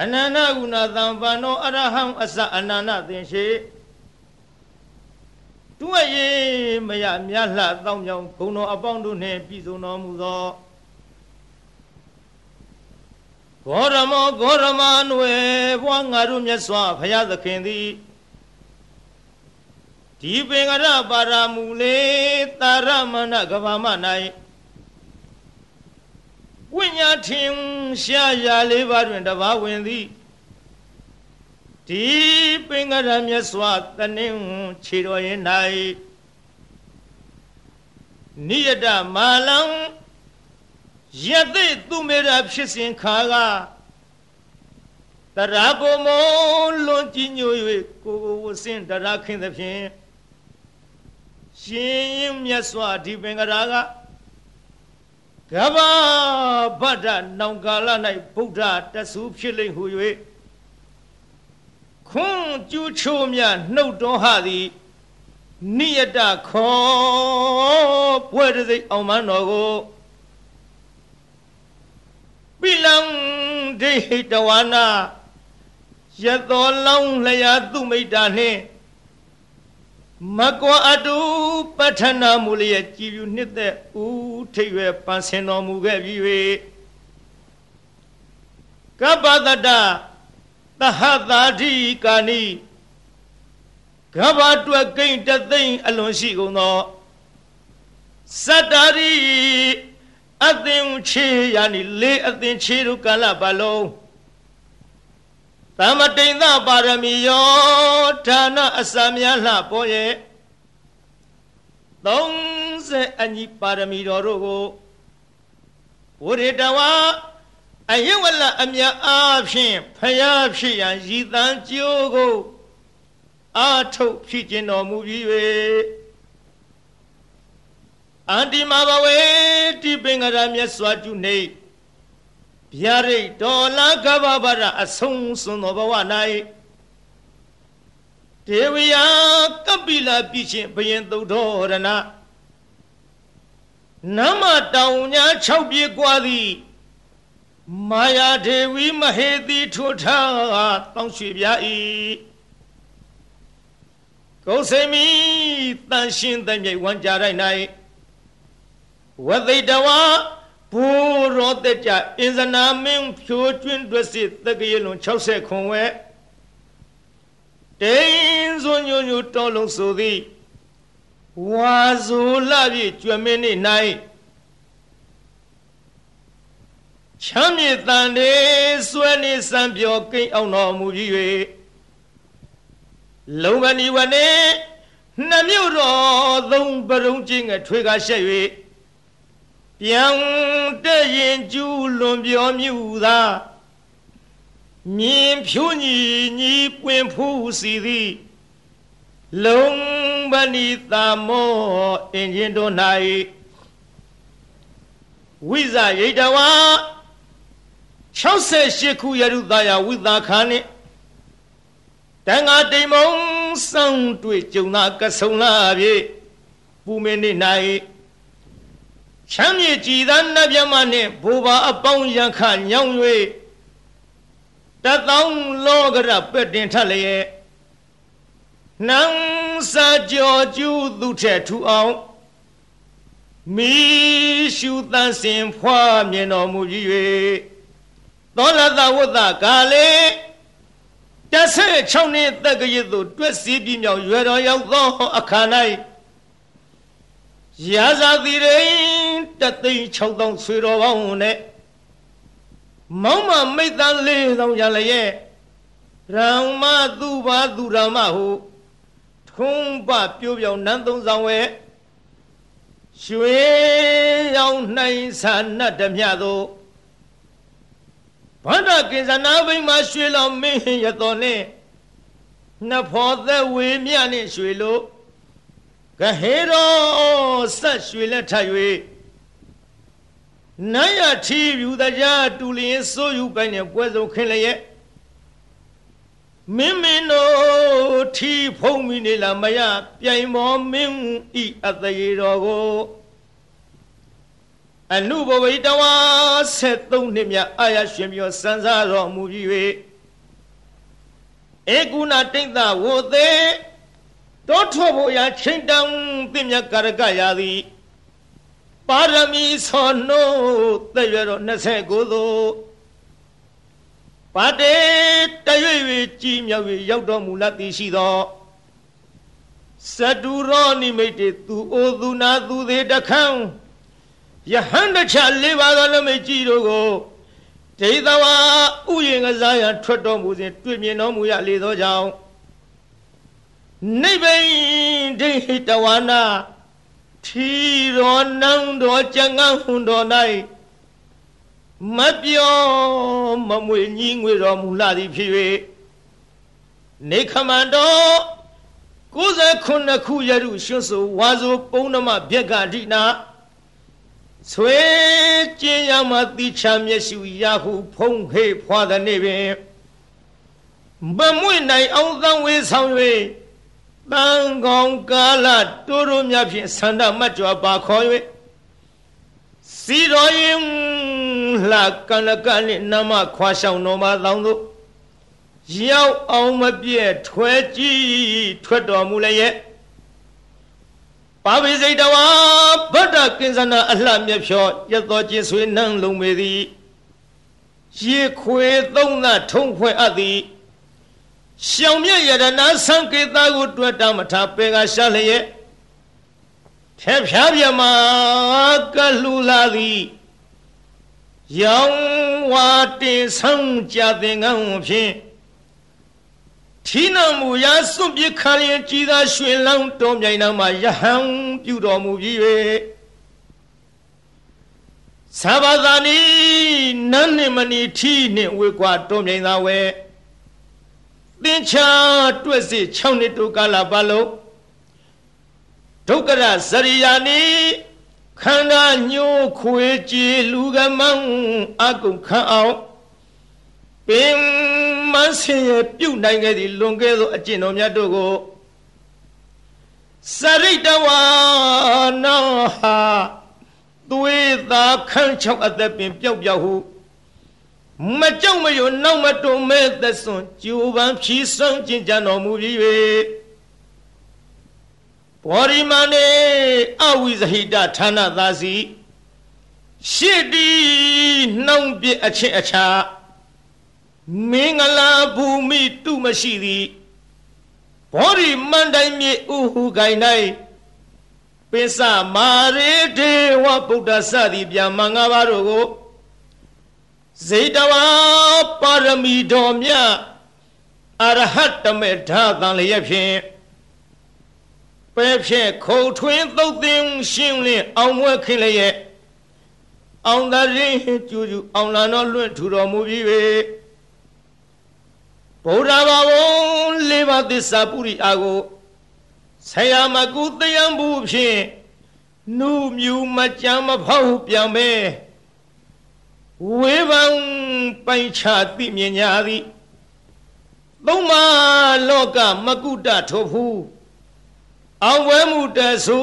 အနန္တကုဏသံပန္နောအရဟံအစအနန္တသင်္ရှိတွဲ့ရေမရမြတ်လှတောင်းကြောင်ဘုံတော်အပေါင်းတို့နှင့်ပြည်စုံတော်မူသောဂေါရမောဂေါရမနွယ်ဘွားငါတို့မြတ်စွာဘုရားသခင်သည်ဒီပင်ကရပါရမူလေတာရမဏကဘာမ၌ ဝိညာထင်ရှားရာလေးပါးတွင်တဘာဝင်သည်ဒီပင်ကရမြတ်စွာတနင်းခြေတော်ရင်၌နိယတမာလံယသိသူမေရဖြစ်စဉ်ခါကတရာဘုံမလွန်ကြည်ညို၍ကိုကိုဝစင်တရာခင်သဖြင့်ရှင်ရင်မြတ်စွာဒီပင်ကရာက ကဘာဗဒ္ဒနောင်ကာလ၌ဗုဒ္ဓတဆူဖြစ်လိမ့်ဟု၍ခွန်းကျူးချိုးမြနှုတ်တော်ဟသည်နိယတခောပွဲတစိအောင်မတော်ကိုပိလံဒိဟိတဝနာယသောလောင်းလျာသူမိတ်တာနှင့် မကွာအတုပဋ္ဌနာမူလျက်ကြည်ပြူနှစ်သက်ဦးထိပ်ရွယ်ပန်းဆင်တော်မူခဲ့ပြီး၍ကပ္ပတတသဟတာတိကာနိကဘာတွက်ကိန်းတသိမ့်အလွန်ရှိကုန်သောစတ္တာရိအသင်ချေယာနိလေးအသင်ချေတို့ကာလပတ်လုံး သမတိန်သပါရမီယောဌာနအစများလှပေါ်ရဲ့30အညီပါရမီတော်တို့ကိုဝရိတဝါအယဝလအမြအားဖြင့်ဖယားဖြစ်ရန်ရည်တန်းကြိုးကိုအာထုတ်ဖြစ်ခြင်းတော်မူပြီး၍အန္တိမဘဝေတိပင်္ဂရမြတ်စွာကျုနေ ဗျာရိတ်ဒေါ်လာကဘာဗရအဆုံးစွန်သောဘဝ၌ဒေဝယကပိလပြချင်းဘယင်သုဒ္ဓရဏနမတောင်ညာ6ပြေกว่าသည်မာယာဒေဝီမဟေတိထိုထားတောင်းရွှေပြ၏ကုသိမီတန်ရှင်တမြိတ်ဝံကြတိုင်း၌ဝသိတဝါ ဘူရောတက်ကြအင်ဇနာမင်းဖြိုးကျွင်းတွက်စစ်တကရလွန်60ခွန်ဝဲတိန်စွညွညွတော်လုံးဆိုသည်ဝါဇူလပြည့်ကျွမင်းနေ့၌ချမ်းမြေတန်တေစွဲနေစံပြောကိန်းအောင်တော်မူပြီး၍လုံမဏီဝနေနှမြို့တော်သုံးပရုံချင်းငထွေကားရှက်၍ ပြန်တဲ့ရင်ကျူးလွန်ပြောမြူသာမြင်ဖြူညီညီပွင့်ဖူးစီသည်လုံပဏိတာမောအင်ဂျင်တို့၌ဝိဇရိတဝါ68ခုယရုသာယဝိသာခာနှင့်တန်ဃာတိမ်မုံစောင်းတွေ့ကြုံသာကဆုံလာပြီပူမင်းနေ၌ ချမ်းမြေကြည်သာနတ်မြမနှင့်ဘူပါအပေါင်းရန်ခညောင်း၍တသောင်းလောကရပက်တင်ထလျက်နန်းစာကြောကျူးသူထက်ထူအောင်မိရှုတန်စင်ဖွာမြင်တော်မူကြီး၍သောလသဝတ္တကာလေတဆဲ6နှစ်တက္ကရာသို့တွက်စီးပြမြောက်ရွယ်တော်ရောက်သောအခါ၌ ရာဇာတိရိတသိန်း6000ဆွေတော်ပေါင်းနဲ့မောင်းမမိတ်တန်4000ရလျက်ရံမသူပါသူရမဟုထုံးပပြိုးပြောင်နန်းသုံးဆောင်ဝဲရွှေရောင်နိုင်ဆာနတ်ဓမြသောဗန္ဒကိဇနာဘိမှာရွှေလောင်မင်းရတော်နဲ့နှစ်ဖော်သက်ဝေမြနဲ့ရွှေလို့ ကဟေရောဆက်ရွှေလက်ထ၍နတ်ရထီယူတကြားတူလျင်စိုးယူပိုင်နဲ့ပွဲစုံခင်းလျက်မင်းမင်းတို့ထီဖုံးမိနေလားမရပြိုင်မောမင်းဤအသေးတော်ကိုအနုဘဝိတဝါ73နှစ်မြအာရရှင်ပြောစံစားတော်မူပြီး၍ဧကုဏတိတ်္တဝေသေး တောထောဖို့ရာချိန်တံသင်မြကာရကရာသည်ပါရမီဆောနိုးတဲ့ရတော့29သို့ပါတေတရွေ့၍ကြီးမြောက်၍ရောက်တော်မူလသည်ရှိသောစတုရောနိမိတ်တေသူအိုသူနာသူသေးတခန်းယဟန်တချလေးပါးသောလမိတ်ကြီးတို့ကိုဒိသဝါဥယျင်ကစားရန်ထွက်တော်မူစဉ်တွေ့မြင်တော်မူရလေသောကြောင့် နိဗ္ဗိဒိတဝနာထီတော်နံတော်ကြံငန်းဟွန်တော်၌မပြောမမွေညီငွေတော်မူလာသည်ဖြစ်၍နေခမန္တော်69ခုရရုရွှွဆိုဝါဆိုပုံနမဗျက်ကဒိနာဆွေကျင်းရမတိချမျက်စုရဟုဖုံးခေဖွာသည်နေ့ပင်မမွေနိုင်အောင်သံဝေဆောင်၍ တန်ကောင်ကာလတိုးတိုးမြဖြင့်ဆန္ဒမတ်ကြွပါခေါ်၍စီတော်ရင်လှကနကနှင့်နမခွာဆောင်တော်မှာလောင်းတို့ရောက်အောင်မပြည့်ထွဲကြည့်ထွက်တော်မူလည်းရဲ့ပါဝိစိတဝါဗတ္တကင်္စနာအလှမြဖြောရတော်ကျင်ဆွေနှံလုံးပေသည်ရေခွေသုံးသထုံးဖွဲ့အပ်သည် ရှောင်မြရတနာဆံကေတာကိုတွတ်တမထပေကရှာလျက်ဖျက်ဖျားပြမကလှူလာသည်ရောင်ဝါတင်ဆောင်ကြတဲ့ငန်းဖြင့်ထီနမူရာစွန့်ပစ်ခါရင်ကြည်သာရွှင်လောင်းတော်မြိုင်နာမှာယဟန်ပြုတော်မူပြီး၍သဘာသာနီနန်းနှင့်မနီထီနှင့်ဝေကွာတော်မြိုင်သာဝဲ သင်္ချာတွက်စီ6နှစ်တိုကာလပတ်လုံးဒုက္ကရဇရိယာနီခန္ဓာညှိုးခွေကြည်လူကမန်းအကုခံအောင်ပင်မဆင်းရပြုတ်နိုင်ခဲ့သည့်လွန်ခဲ့သောအကျင့်တော်မြတ်တို့ကိုစရိတဝါနောဟာသွေးသာခန်းချောက်အသက်ပင်ပျောက်ပျောက်ဟု မကြောက်မရွံနောက်မတုံမဲ့သက်စွန်ကျူပန်းဖြီးစွန့်ကျင်ကြံတော်မူပြီး၍ဘောရိမနေအဝိဇဟိတဌာနသာစီရှစ်တီနှောင်းပြအချင်းအခြားမင်္ဂလာဘူမိတုမရှိသည်ဘောရိမန္တိုင်မြေဥဟုကိုင်၌ပိစမာရေဒေဝဗုဒ္ဓစသည်ဗျာမင်္ဂပါတို့ကို ဇေတဝါပါရမီတော်မြတ်အရဟတမေဓာတန်လျက်ဖြင့်ပဲဖြင့်ခုံထွင်းသုတ်သင်ရှင်းလင်းအောင်မွဲခင်းလျက်အောင်သာရင်ကျူကျူအောင်လာတော်လွင့်ထူတော်မူပြီး၍ဗုဒ္ဓဘာဝလေးပါးသစ္စာပုရိအာကိုဆရာမကုတယံဘူးဖြင့်နုမြူမကြမ်းမဖောက်ပြန်ပဲ ဝေဘံပိုင်ချသိမြင်ညာသည်သုံးမလောကမကုတထိုဖူးအောင်ဝဲမှုတဆူ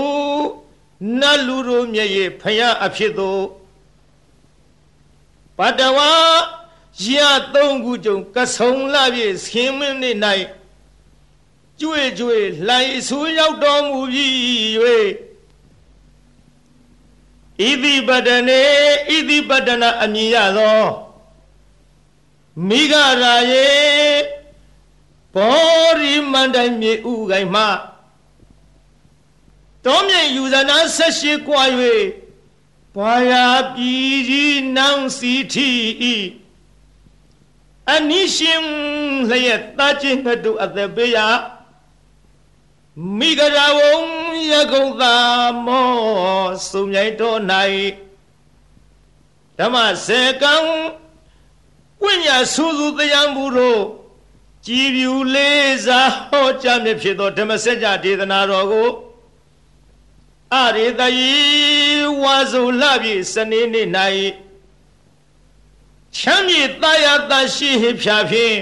နတ်လူတို့မျက်ရည်ဖယားအဖြစ်သို့ပတဝါရသုံးခုကြုံကဆုံလာပြည့်ဆင်းမင်းနေ၌ကျွေကျွေလှိုင်ဆူရောက်တော်မူပြီး၍ ဣတိပတနေဣတိပတနာအမည်ရသောမိဂရာယေဘောရိမန္တိုင်မြေဥကိုင်မှတောမြိတ်ယူဇနာဆက်ရှိကွာ၍ဘာယာပြည်ကြီးနန်းစီထီဤအနိရှင်လျက်တာချင်းငတုအသက်ပေးရ မိဂရာဝုံရကုံသာမောစုံမြိုင်တော်၌ဓမ္မစေကံဝိညာဆူဆူတရားမှုတို့ကြည်ပြူလေးစားဟောကြားမြဖြစ်သောဓမ္မစကြာဒေသနာတော်ကိုအရိတယီဝါစုလပြီစနေနေ့၌ချမ်းမြေတာယာတရှိဖြာဖြင့်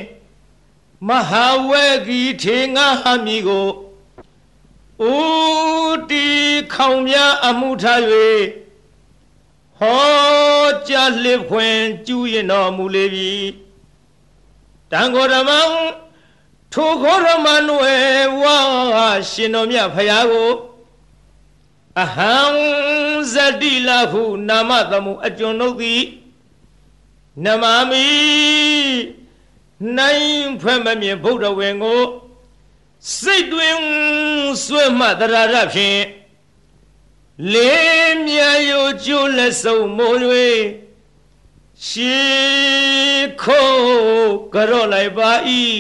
မဟာဝေဂီထေငါဟမီကို ဦးတီခေါင်များအမှုထား၍ဟောကြားလစ်ခွင်ကျူးရင်တော်မူလေပြီတန်ခေါ်ဓမ္မထိုခောရမနွယ်ဝါရှင်တော်မြတ်ဖရာကိုအဟံဇတိလဟုနာမသမှုအကျွန်ုပ်သည်နမမိနိုင်ဖွဲ့မမြင်ဗုဒ္ဓဝင်ကို စိတ်တွင်ဆွဲမှတရာရဖြင့်လေးမြယိုကျိုးလက်စုံမိုး၍ရှေခိုးကြော့လိုက်ပါ၏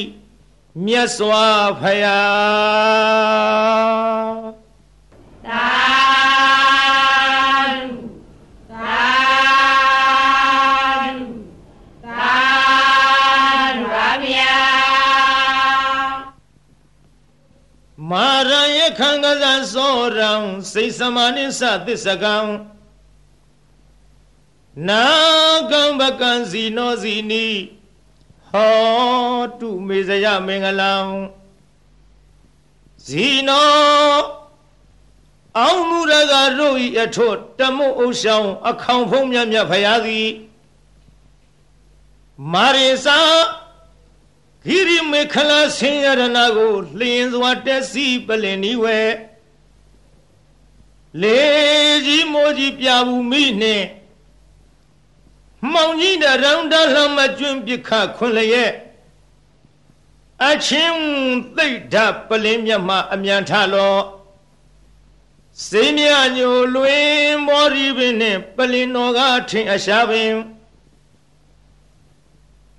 မြတ်စွာဘုရား မာရယခံကစားစောရံစိတ်စမနိသသစ္စကံနာကံပကံစီနောစီနီဟောတုမေဇယမင်္ဂလံဇီနောအောင်မူရကတို့ဤအထွတ်တမုတ်ဥဆောင်အခေါင်ဖုံးမြတ်မြတ်ဖရာသည်မာရိစာ ဂိရိမေခလာဆင်းရဏကိုလျင်စွာတက်စီပလင်ဤဝဲလေကြီးမိုးကြီးပြဘူးမိနှင့်မောင်ကြီးတဲ့ရောင်တလှမကျွန်းပြခခွန်လျက်အချင်းသိဒ္ဓပလင်းမြတ်မှအမြန်ထလောစေမြညိုလွင်မောရီပင်နှင့်ပလင်းတော်ကထင်အရှားပင်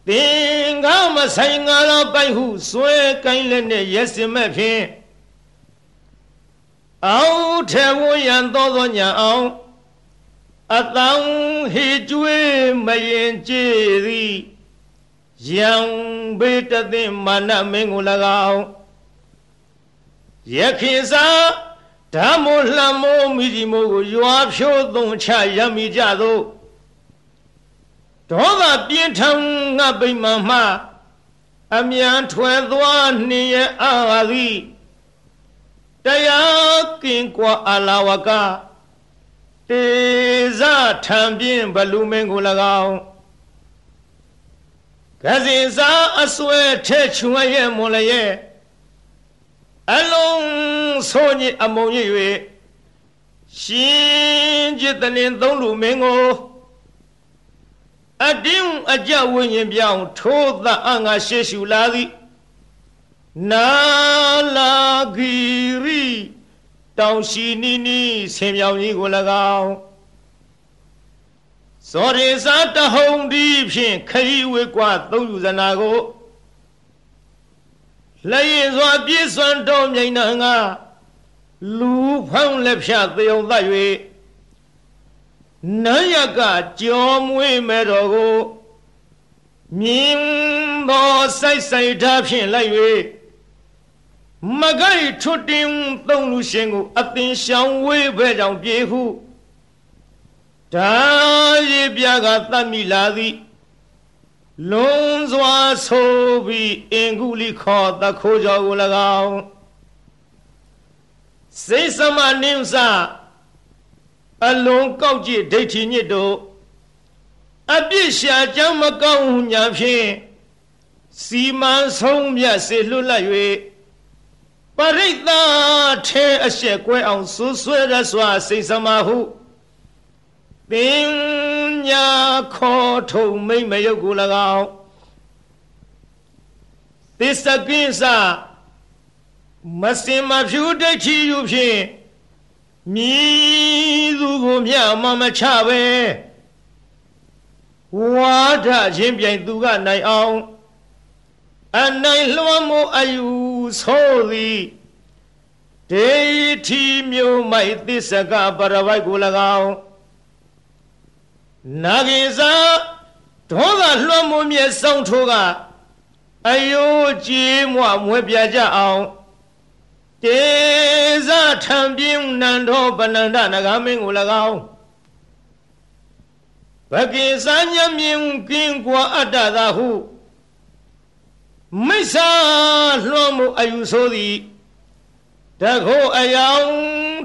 သင်္ကမဆိုင်ငါတော်ပိုက်ဟုဆွဲကိုင်းလက်နဲ့ရက်စင်မဲ့ဖြင့်အောက်ထဲဝရန်သောသောညာအောင်အတောင်ဟေကျွေးမရင်ကြည်သည်ယံဘေတသိမာနမင်းကို၎င်းယခင်စာဓမ္မိုလှမိုးမိဒီမိုးကိုရွာဖြိုးသွန်ချရမိကြသော ဒေါသပြင်းထန်ငါပိမှန်မှအမြန်ထွယ်သွားနှင်းရဲ့အာသည်တရားကင်ကွာအလာဝကတေဇထံပြင်းဘလူမင်းကို၎င်းကစင်စာအစွဲထဲချွန်ရဲ့မွန်လည်းရဲ့အလုံးဆိုးညစ်အမုံရ၍ရှင်จิตတင်းသုံးလူမင်းကို အတင်းအကြဝိညာဉ်ပြောင်းထိုးသအငါရှေရှုလာသည်နာလာဂီရီတောင်ရှိနီနီဆင်မြောင်ကြီးကို၎င်းဇောရေစာတဟုံဒီဖြင့်ခရီးဝေကွာသုံးယူဇနာကိုလက်ရည်စွာပြည့်စွန်တော်မြိန်နာငါလူဖောင်းလက်ဖြတ်သေုံသတ်၍ နန်းရကကြောမွေးမဲ့တော်ကိုမြင်းသောစိုက်စိုက်ထားဖြင့်လိုက်၍မကိုက်ထွတ်တင်သုံးလူရှင်ကိုအသင်ရှောင်ဝေးပဲကြောင့်ပြေဟုဒါရည်ပြကတတ်မိလာသည်လုံးစွာဆိုပြီးအင်ကုလိခောတခိုးကြောကို၎င်းစိတ်សមနိမ့်စ အလုံးကောက်ကြည့်ဒိဋ္ဌိညစ်တို့အပြစ်ရှာကြောင်းမကောင်းညာဖြင့်စီမံဆုံးမြတ်စေလွတ်လပ်၍ပရိသတ်ထဲအရှက်ကွဲအောင်ဆူဆွဲရစွာစိတ်စမဟုပညာခေါ်ထုံမိမ့်မယုတ်ကို၎င်းသစ္စကိစ္စမစင်မဖြူဒိဋ္ဌိယူဖြင့် မြည်သူကိုမြမမချပဲဝါဒချင်းပြိုင်သူကနိုင်အောင်အနိုင်လွှမ်းမိုးအယူဆိုသည်ဒေထီမျိုးမိုက်သစ္စကပရဝိုက်ကို၎င်းနာဂိစာဒေါသလွှမ်းမိုးမြဲဆောင်ထိုးကအယိုးကြည်မွမွဲပြကြအောင် တေဇထံပြင်းနန္ဒောပနန္ဒနဂမင်းကို၎င်းဘကိစာညမြင်ကင်းကွာအတ္တသာဟုမိစ္ဆာလွှမ်းမှုအယူဆိုသည်တခိုးအယောင်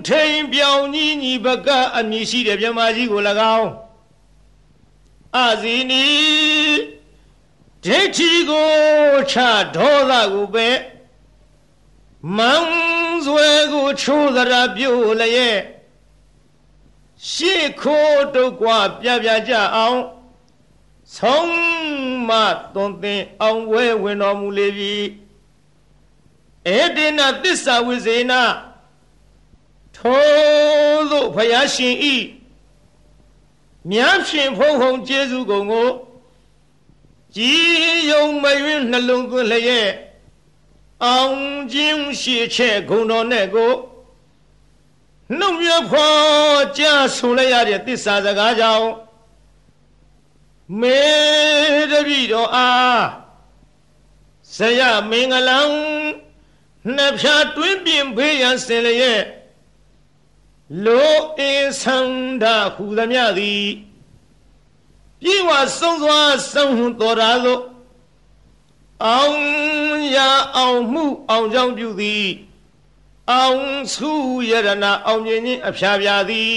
ထိန်ပြောင်ကြီးညီပကအမည်ရှိတဲ့မြမကြီးကို၎င်းအဇီနီဒိဋ္ဌိကိုချဒေါသကိုပဲ မန်းဆွဲကိုချိုးသရာပြုတ်လျက်ရှေ့ခိုးတုတ်กว่าပြပြကြအောင်ဆုံးမသွန်သင်အောင်ဝဲဝင်တော်မူလေပြီဧတေနသစ္စာဝိဇေနထိုသို့ဖယားရှင်ဤမြတ်ရှင်ဖုံဖုံကျေးဇူးကုန်ကိုကြည်ယုံမယွင်းနှလုံးသွင်းလျက် အောင်ခြင်းရှိချက်ဂုံတော်နဲ့ကိုနှုတ်ရဖော်ကြားဆိုလိုက်ရတဲ့သစ္စာစကားကြောင့်မေတပိတော်အားဇယမင်္ဂလံနှစ်ဖြာတွင်းပြင်ဖေးရန်စင်လျက်လိုအင်းဆန္ဒဟူသမျှသည်ပြေဝဆုံးစွာဆုံးဟွန်တော်ရာသို့ အောင်ရအောင်မှုအောင်ကြောင်းပြုသည်အောင်စုယရနာအောင်မြင်ခြင်းအဖျားပြသည်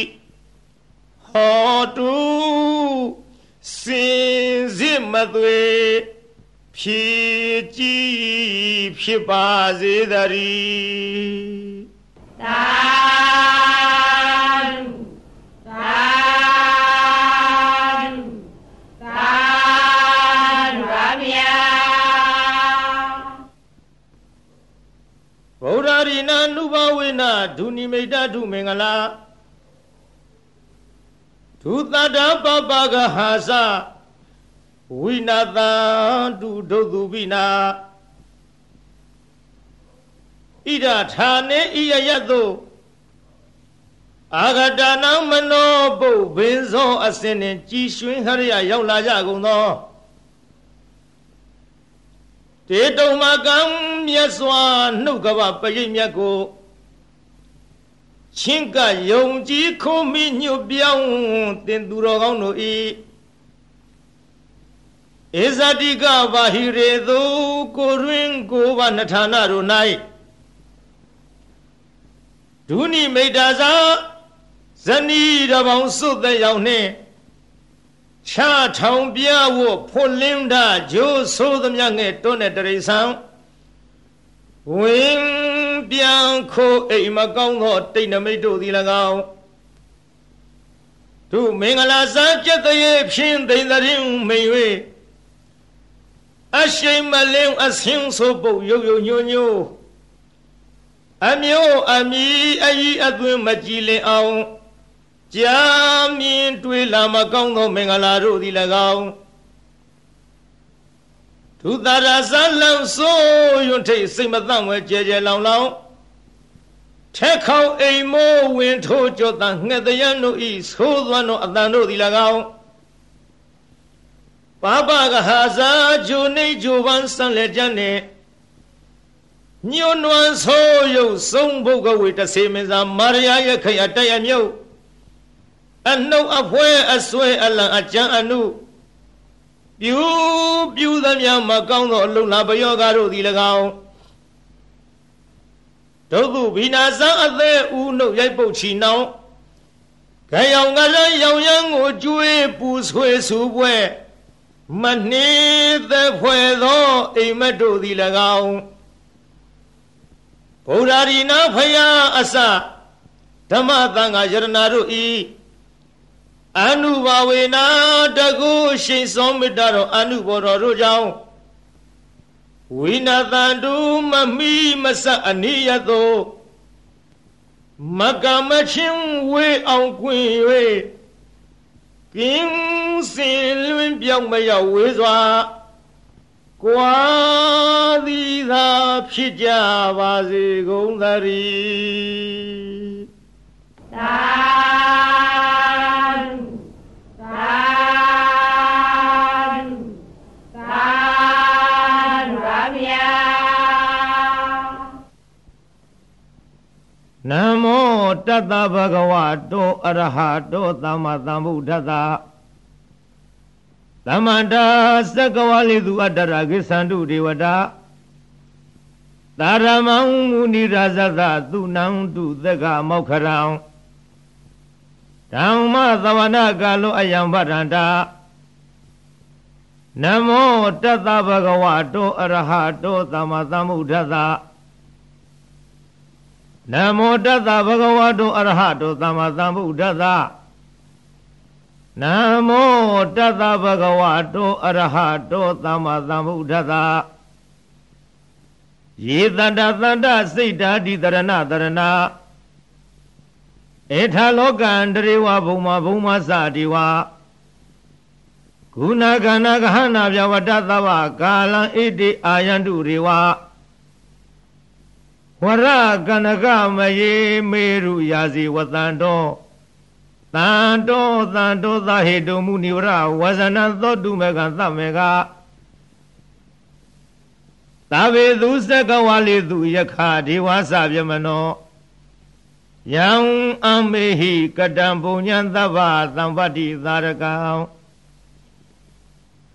ဟောတုစင်စစ်မသွေဖြည့်ကြည်ဖြစ်ပါစေတည်းသာဗု ဝေနဒုနိမိတ်ဒုမင်္ဂလာဒုသတ္တပပကဟာစဝိနာတံဒုဒုသူပိနာဣဒဌာနေဣယယတုအာဂတနာမနောပုဘင်းစော အစင်နှင့်ကြည်ရွှင်ဟရိယရောက်လာကြကုန်သောတေတုံမကံမြတ်စွာနှုတ်ကပပရိမြတ်ကို ချင်းကယုံကြည်ခုံမိညွတ်ပြောင်းတင်သူတော်ကောင်းတို့ဤဧဇတိကဘာဟိရေသူကိုရင်းကိုဘာနထာနာတို့၌ဒုနိမိတ်တာသာဇနီးတပေါင်းစွတ်တဲ့ရောက်နှင့်ချထောင်ပြဝဖွလင်းတာဂျိုးဆိုးသမျှငဲ့တွန်းတဲ့တရိษံဝင်း ပြန်ခိုးအိမ်မကောင်းသောတိတ်နမိတ်တို့သည်၎င်းသူမင်္ဂလာစားကြက်တရေဖြင်းသိမ့်တဲ့မိန်၍အရှိန်မလင်းအဆင်းဆိုပုတ်ရုပ်ရုပ်ညို့ညို့အမျိုးအမီအဤအသွင်းမကြည်လင်အောင်ကြာမြင်တွေ့လာမကောင်းသောမင်္ဂလာတို့သည်၎င်း ဒုသရဇလံဆိုးရွံ့ထိတ်စိတ်မသန့်ဝဲကြဲကြဲလောင်လောင်ထက်ခေါအိမ်မိုးဝင်ထိုးကြောတန်ငှက်တရန်တို့ဤသိုးသွမ်းတို့အတန်တို့သည်၎င်းပါပကဟာဇာဂျိုနေဂျိုပန်းစံလက်ကြနဲ့ညွန်းနွမ်းဆိုးရုပ်ဆုံးဘုတ်ကဝေတဆေမင်းစာမာရယာရဲ့ခရတရမြုပ်အနှုတ်အဖွဲအဆွဲအလံအကြံအနု ပြူပြူသမျှမကောင်းသောအလုံးလာပယောဂတို့သည်၎င်းဒုက္ခဘိနာဇံအသေးဦးနှုတ်ရိုက်ပုတ်ချီနှောင်းခရောင်ကလည်းရောင်ရမ်းကိုကျွေးပူဆွေဆူပွဲမနှေးသက်ဖွယ်သောအိမ်မက်တို့သည်၎င်းဗုဒ္ဓရီနာဖယားအစဓမ္မသံဃာယရဏတို့ဤ အနုဘာဝေနာတကုရှိန်စောမေတ္တာတော်အနုဘောတော်တို့ကြောင့်ဝိနာတန်တုမမိမဆအနိယသောမကမချင်းဝေအောင်ကွင်၍ကင်းစင်လွင်ပြောင်းမရောက်ဝေးစွာကွာသည်သာဖြစ်ကြပါစေကုန်သတည်းသာ နမောတတ္တဗဂဝတောအရဟတောသမ္မာသမ္ဗုဒ္ဓတသမ္မန္တာသက္ကဝလိသူအတ္တရာကိသန္တုဒေဝတာသာရမံမုနိရာဇသသူနံတုသက္ကမောက္ခရံဓမ္မသဝနာကာလောအယံဗရန္တာနမောတတဗဂဝတောအရဟတောသမ္မာသမ္ဗုဒ္ဓသာ နမောတတဗဂဝတောအရဟတောသမ္မာသမ္ဗုဒ္ဓသာနမောတတဗဂဝတောအရဟတောသမ္မာသမ္ဗုဒ္ဓသာယေတတတန္တစိတ်ဓာတိတရဏတရဏဧထာလောကံတရေဝဘုံမဘုံမစတိဝါကုဏကဏကဟနာပြဝတ္တသဗ္ဗကာလံဣတိအာယန္တုရေဝ ဝရကနကမယေမေရုယာစီဝတန္တောတန်တောတန်တောသဟေတုမုနိဝရဝဇနသောတုမေကသမေကသဗ္ဗေသူစကဝါလိသူယခဒေဝသဗျမနောယံအမေဟိကတံပုညံသဗ္ဗသံပတ္တိသာရကံ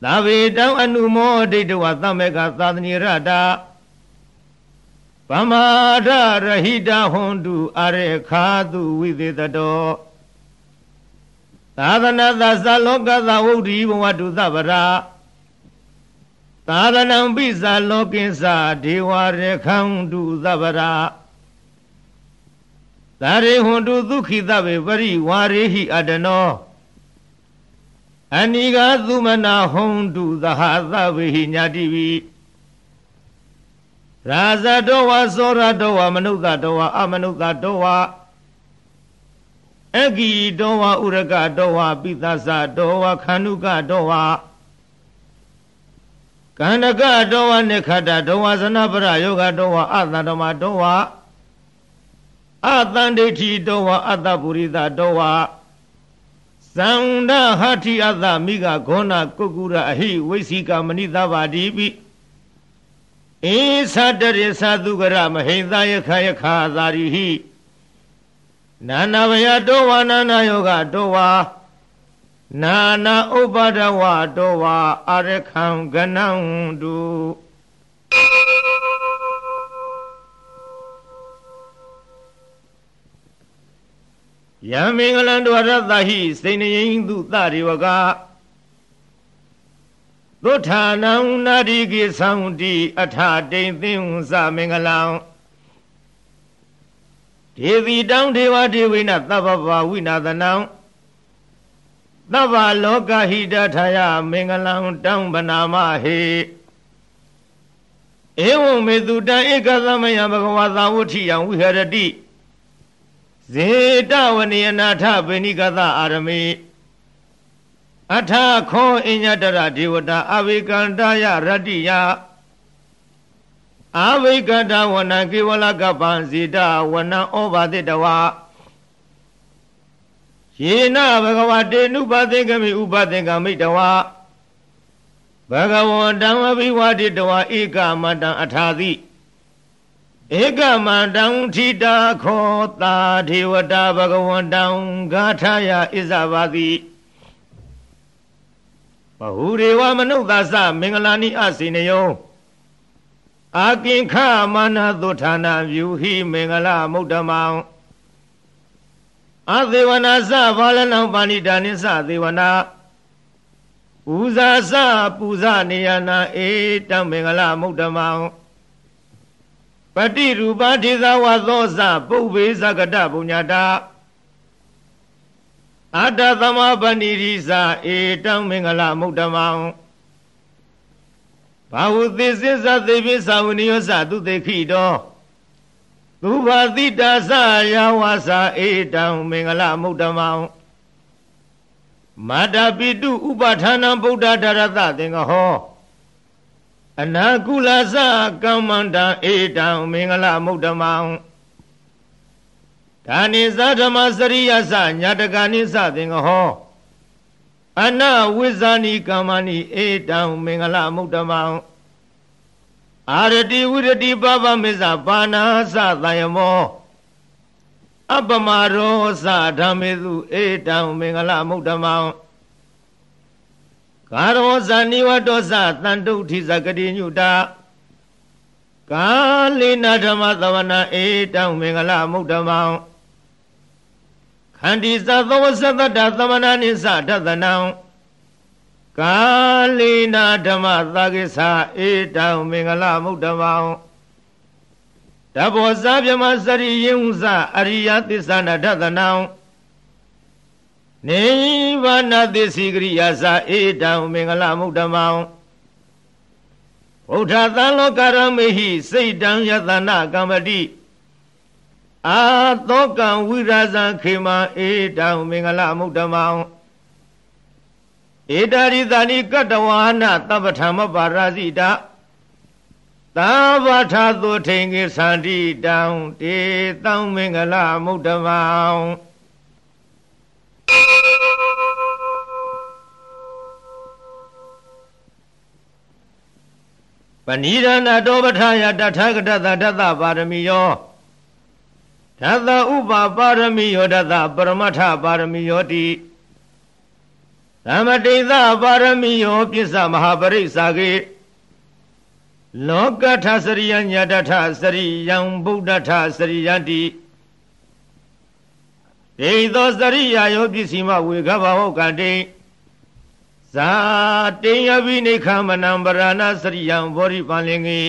သာဝေတောအနုမောဒိဋ္ဌဝသမေကသာသနိရတာ ဗမာဒရဟိတဟွန်တုအရေခာတုဝိသေတတောသာသနာသသလောကသဝုဒ္ဓိဘဝတုသဗရာသာသနံပိသလောကိသဒေဝရခံတုသဗရာသာရေဟွန်တုဒုခိတဗေပရိဝါရေဟိအတနောအနိကသုမနာဟွန်တုသဟသဗေဟိညာတိဝိ ရာဇတောဝသောရတောဝမနုဿတောဝအမနုဿတောဝအဂီတောဝဥရကတောဝပိသသတောဝခန္ဓုကတောဝကန္နကတောဝနိခတတောဝဇနပရယောဂတောဝအတန္တမတောဝအတန္ဒိဋ္ဌိတောဝအတ္တပုရိသတောဝသန္ဒဟတိအတ္တမိဂဂောဏကုက္ကုရအဟိဝိသိကမဏိသဗ္ဗာတိပိ ဧသတရိသသုကရမဟိသယခယခာသာရိဟိနာနာဘယတောဝနာနာယောဂတောဝနာနာဥပဒဝတောဝအရခံကနံတုယံမင်္ဂလံဒဝရတဟိစိန်ယိန်သူသရိဝက သုထာနံနာတိကိသံတိအထတိန်သင်္သမင်္ဂလံဒေဝီတောင်းဒေဝဒေဝိနသဗ္ဗဗဝိနာသနံသဗ္ဗလောကဟိတထာယမင်္ဂလံတောင်းပနာမဟေဧဝံမေတုတံဧကသမယဘဂဝါသာဝဋ္ဌိယံဝိဟရတိဇေတဝနိယနာထဗေနိကသအာရမေ အထခောအညတရဒေဝတာအဝေကန္တယရတ္တိယအဝိကတဝနံကေဝလကပံဇေတဝနံဩဘာတိတဝယေနဘဂဝတေနုပသင်္ကမိဥပသင်္ကမိတဝဘဂဝန္တံအဘိဝတိတဝဧကမတံအထာတိဧကမတံထိတာခောတာဒေဝတာဘဂဝန္တံဂါထာယဣဇဘာတိ ဘဟုရေဝမနုဿာသမင်္ဂလာနိအစေနယောအာကိခမာနသုဌာနာပြုဟိမင်္ဂလမုဒ္ဓမံအသေဝနာသဘာလနံပါဏိတာနိသသေဝနာပူဇာစပူဇနေယနာဧတံမင်္ဂလမုဒ္ဓမံပတိရူပဒေသဝသောစပုဗ္ဗေသကတပုညတာ အတ္တသမပဏိရိသဧတံမင်္ဂလမုဒ္ဓမံဘာဝသေစိသသေပိသဝနိယောသသူတေခိတောသူဘာတိတာသယဝါစာဧတံမင်္ဂလမုဒ္ဓမံမာတာပိတုဥပဌာနံဗုဒ္ဓဓရတသင်္ကဟောအနာကုလသကမ္မန္တဧတံမင်္ဂလမုဒ္ဓမံ ဒါနိသဓမ္မစရိယသညာတကာနိသသင်္ကဟောအနဝိဇာနိကမ္မနိဧတံမင်္ဂလမုဒ္ဓမံအာရတိဝိရတိပပမေဇပါဏာသသယမောအပမရောသဓမ္မေစုဧတံမင်္ဂလမုဒ္ဓမံကာရောဇာနိဝတောသတန်တုဋ္ဌိဇဂတိညုတာကာလိနာဓမ္မသဝနာဧတံမင်္ဂလမုဒ္ဓမံ ခန္တီသသောသတ္တသမဏနိသဒသနံကာလိနာဓမ္မသာကိသဧတံမင်္ဂလမုဒ္ဓမောတဘောဇာပြမစရိယင်ဥစအရိယသစ္ဆနာဒသနံနိဗ္ဗာနသစ္စိကရိယာစာဧတံမင်္ဂလမုဒ္ဓမောဗုဒ္ဓသံလောကရမေဟိစိတ်တံယတနာကမ္မတိ အာသောကံဝိရာဇံခေမဧတံမင်္ဂလမုဒ္ဓမောဧတာရိသနိကတ္တဝါနသဗ္ဗထမပါရဇိတာသာဝထာသုထိန်ကေသန္တိတံတေတံမင်္ဂလမုဒ္ဓမောပဏိဒနာတောပထာယတထာဂတသတတပါရမီယော ဓတ္တဥပပါရမီယောဓတ္တပရမထပါရမီယောတိသမတိသပါရမီယောပစ္စမဟာပရိစ္ဆာကေလောကထစရိယညတထစရိယံဗုဒ္ဓထစရိယတိဒေသောစရိယာယောပစ္စည်းမဝေခဘဟောကတိဇာတေယပိနိခမနံပရဏစရိယံဘောရိပန်လင်္ကေ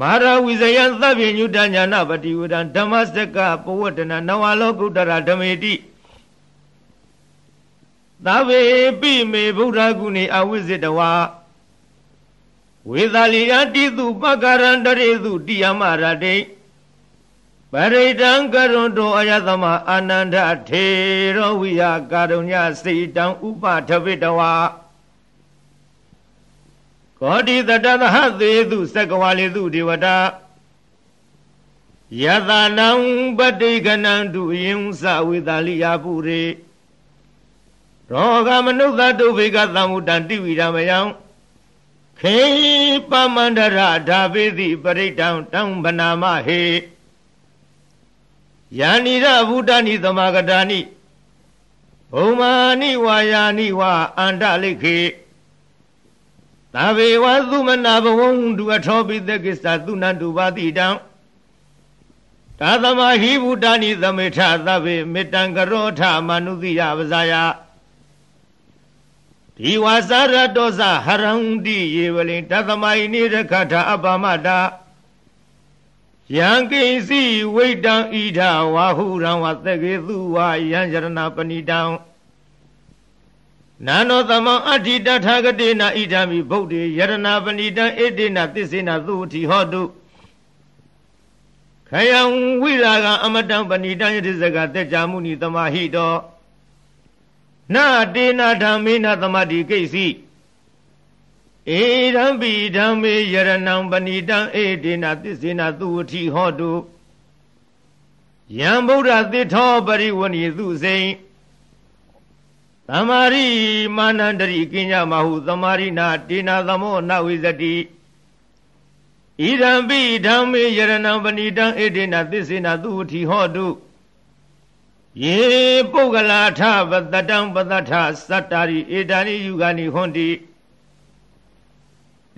မာရဝိဇယံသဗ္ဗညုတညာနာပတိဝဒံဓမ္မစကပဝတ္တနာနဝလောကုတ္တရာဓမေတိသဗ္ဗေပိမေဗုဒ္ဓဂုဏေအဝိဇ္ဇတဝါဝေသာလီယတိတုပကရန္တရေတုတိယမရတိပရိတံကရုံတောအယသမအာနန္ဒထေရောဝိယကာရုညစေတံဥပထဝိတဝါ ကောတိတတသဟသေတုသက္ကဝါလေတုဒေဝတာယတနံပတိကနံတုယင်္စဝေသာလိယပုရေရောဂမနုဿတုဘေကသံမုတံတိဝိရမယံခေပမန္တရဓာပိတိပရိတံတံဗနာမဟေယာနိရဗုဒ္ဓနိသမဂတာနိဘုံမာနိဝါယာနိဝါအန္တလိခေ သဗေဝသုမနာဘဝံဒုအထောပိသကိစ္စသုနန္တုပါတိတံသာသမဟိဗုဒ္ဓနိသမေထသဗ္ဗေမေတ္တံကရောထမနုတိယပဇာယဒီဝါစာရတောဇဟရံတိယေဝလိတသမယိနိရခထအပမတာယံကိစီဝိတံဣဒဝါဟုရံဝသကေသူဝါယံယရဏပဏိတံ နာနောသမံအဋ္ဌိတထာဂတိနာဣဒံမိဗုဒ္ဓေယရဏပဏိတံဣတိနာသစ္စေနာသုတိဟောတုခယံဝိရာဂအမတံပဏိတံယတိစကတေကြမုနိတမဟိတောနာတေနာဓမ္မေနသမတိကိစီဧရံပိဓမ္မေယရဏံပဏိတံဧတေနာသစ္စေနာသူဝတိဟောတုယံဗုဒ္ဓသစ္ထောပရိဝဏီသူစိန် သမာရိမာနန္တရိကိညမဟုသမာရိနာတေနာသမောနဝိဇတိဣရံပိဓမ္မေယရဏံပဏိတံဧတေနာသစ္စေနာသူဝတိဟောတုယေပုဂ္ဂလာထပတတံပတထသတ္တာရိဧတာနိယူဂာနိဟွန်တိ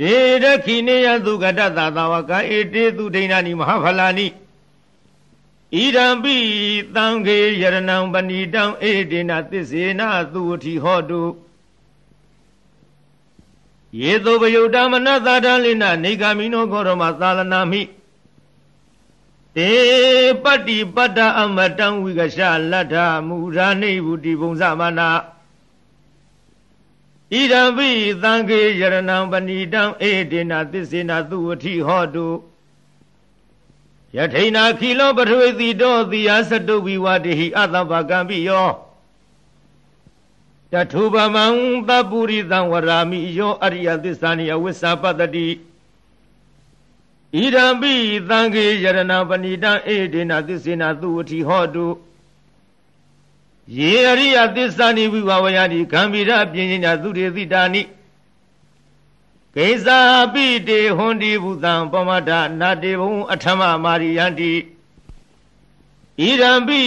ဧရခိနေယသုကတသသာဝကဧတေသူဒိဏာနိမဟာဖလာနိ ဣဒံပိသံဃေယရဏံပဏိတံဧတေနသစ္စေနာသူဝတိဟောတုယေသောပယုတ်တမနသာတလိနနေဂာမိနောခောရမသာလနာမိတေပတ္တိပတ္တအမတံဝိကရှလတ္ထမူရာနိဗ္ဗုတိဘုံသမနာဣဒံပိသံဃေယရဏံပဏိတံဧတေနသစ္စေနသူဝတိဟောတု ယထိနာခိလောပထဝေတိတောတိယသတုဝိဝတိဟိအတ္တပကံပိယောတထုပမံသပုရိသံဝရာမိယောအရိယသစ္စာနိအဝိစ္ဆပတ္တိဣဒံပိသံဃေယရဏပဏိတံဧဒေနသစ္စေနသူဝတိဟောတုယေအရိယသစ္စာနိဝိဝဝယတိဂံဗီရပြင်းညာသူတေတိတာနိ ကိစ္စာပိတေဟွန်ဒီဘုသံပမဒနာတေဘုံအထမမာရိယန္တိဣဒံပိ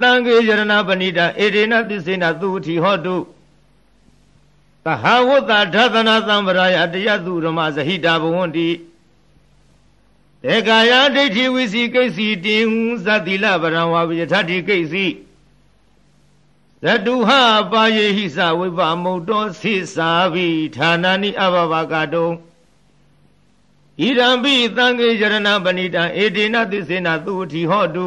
သံဃေယရဏပဏိတံဧဒေနသစ္စေနသူဝတိဟောတုသဟဝတ္တဓသနာသံဗရာယတယသူရမဇဟိတာဘဝန္တိတေကာယဒိဋ္ဌိဝိစီကိစီတင်ဇတိလဗရံဝါပိယထတိကိစီ ဇတုဟပါယေဟိစဝိပမုတ်တော်သိစာဘိဌာနာနိအဘဘကတုံဣရံပိသံဃေရဏပဏိတံဧတေနသစ္စေနသူဝတိဟောတု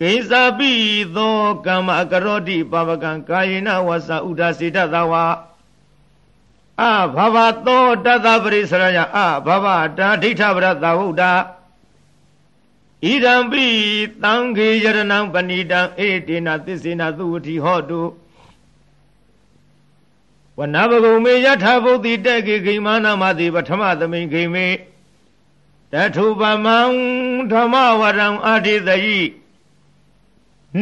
ကိစ္စာပိသောကမ္မကရောတိပပကံကာယေနဝသဥဒ္ဒစေတသဝါအဘဘသောတတပရိစရယအဘဘတာဒိဋ္ဌဗရတဝုဒ္ဒ ဣဒံပိသံဃေယရဏံပဏိတံဧတေနသစ္စေနသူဝတိဟောတုဝနဘဂုံမေယထာဘုဒ္ဓိတက်ကေဂိမာနမတိပထမသမိန်ဂိမေတထုပမံဓမ္မဝရံအာတိတယိ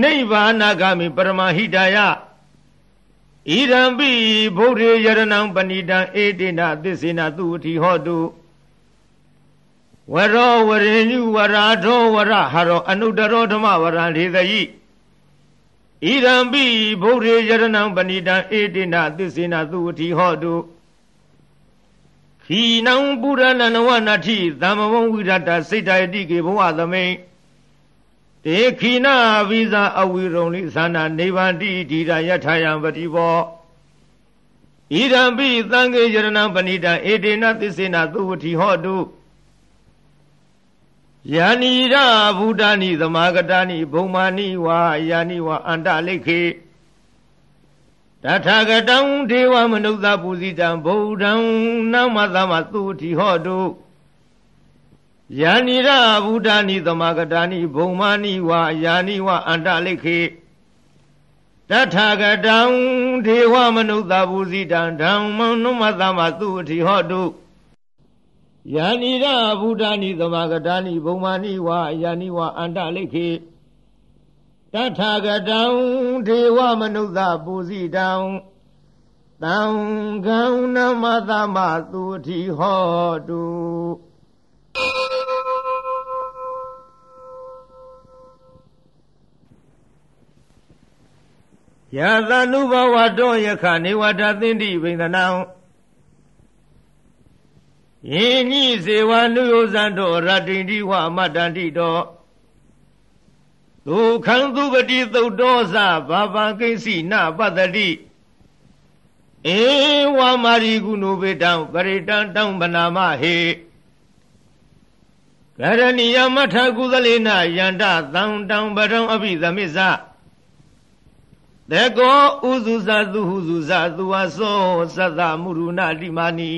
နိဗ္ဗာနဂမိပရမဟိတယဣရံပိဗုဒ္ဓေယရဏံပဏိတံဧတေနသစ္စေနသူဝတိဟောတု ဝရောဝရိညုဝရာထောဝရဟရောအနုတရောဓမ္မဝရံဒေသယိဣရံပိဗုဒ္ဓေယရဏံပဏိတံဧတိနသစ္စေနသုဝတိဟောတုခီနံပုရဏနဝနာတိသမ္မဝံဝိရတစိတ်တယတိကေဘဝသမိန်တေခိနာဝိဇာအဝိရုံလိသနာနေဗန္တိဒီရယထာယံပတိဘောဣရံပိသံဃေယရဏံပဏိတံဧတေနသစ္စေနသုဝတိဟောတု ယာနိရဗုဒ္ဓနိသမာဂတာနိဘုံမာနိဝါယာနိဝါအန္တလိခေတထာဂတံဒေဝမနုဿပူဇိတံဗုဒ္ဓံနမသမသုတိဟောတုယာနိရဗုဒ္ဓနိသမာဂတာနိဘုံမာနိဝါယာနိဝါအန္တလိခေတထာဂတံဒေဝမနုဿပူဇိတံဓမ္မနမသမသုတိဟောတု ယာနိရဗုဒ္ဓနိသမဂတာနိဘုံမာနိဝါယာနိဝါအန္တလိခေတထာဂတံဒေဝမနုဿပူဇိတံတံကံနမသမသူတိဟောတုယသနုဘဝတောယခနေဝတသင်္တိဗိန္ဒနံ ယင်းဤဇေဝနုယောဇံတော်ရတ္တိတိဝအမတ္တန္တိတော်ဒုခံသူပတိသုတ်တော်စဘာပံကိစီနပတ္တိဧဝမာရိကုဏုပေတံပရိတံတံဗနာမဟေကရဏီယမထကုသလေနယန္တသံတံပရံအဘိသမစ္ဆတေကောဥစုဇသုဟုစုဇသူဝသောသတ္တမုရုဏတိမာနီ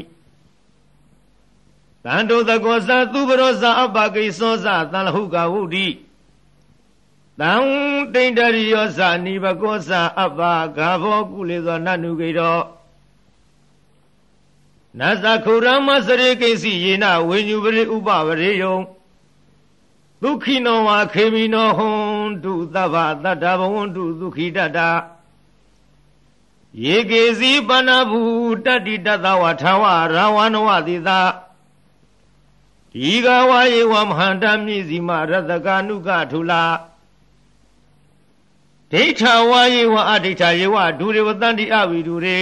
တန်တုသကောသသူပရောဇာအပကိသောဇသံလဟုကဝုဒ္ဓိတံတိန်တရိယောဇနိဘကောဇအပဂါဘောကုလေသောနနုကေတောနသခုရမစရိကိစီယေနဝိညုပရိဥပဝရေယုံဒုက္ခိနောဝါခေမိနောဟွန်တုသဗ္ဗတတ္တဘဝန္တုဒုက္ခိတတယေကေစီပဏဘူတတ္တိတသဝထာဝရဝနဝတိသာ ဤကဝါယေဝမဟန္တမြည်စီမရတကနုကထုလာဒိဋ္ဌဝါယေဝအဒိဋ္ဌယေဝဒုရေဝတန္တိအဝိဒုရေ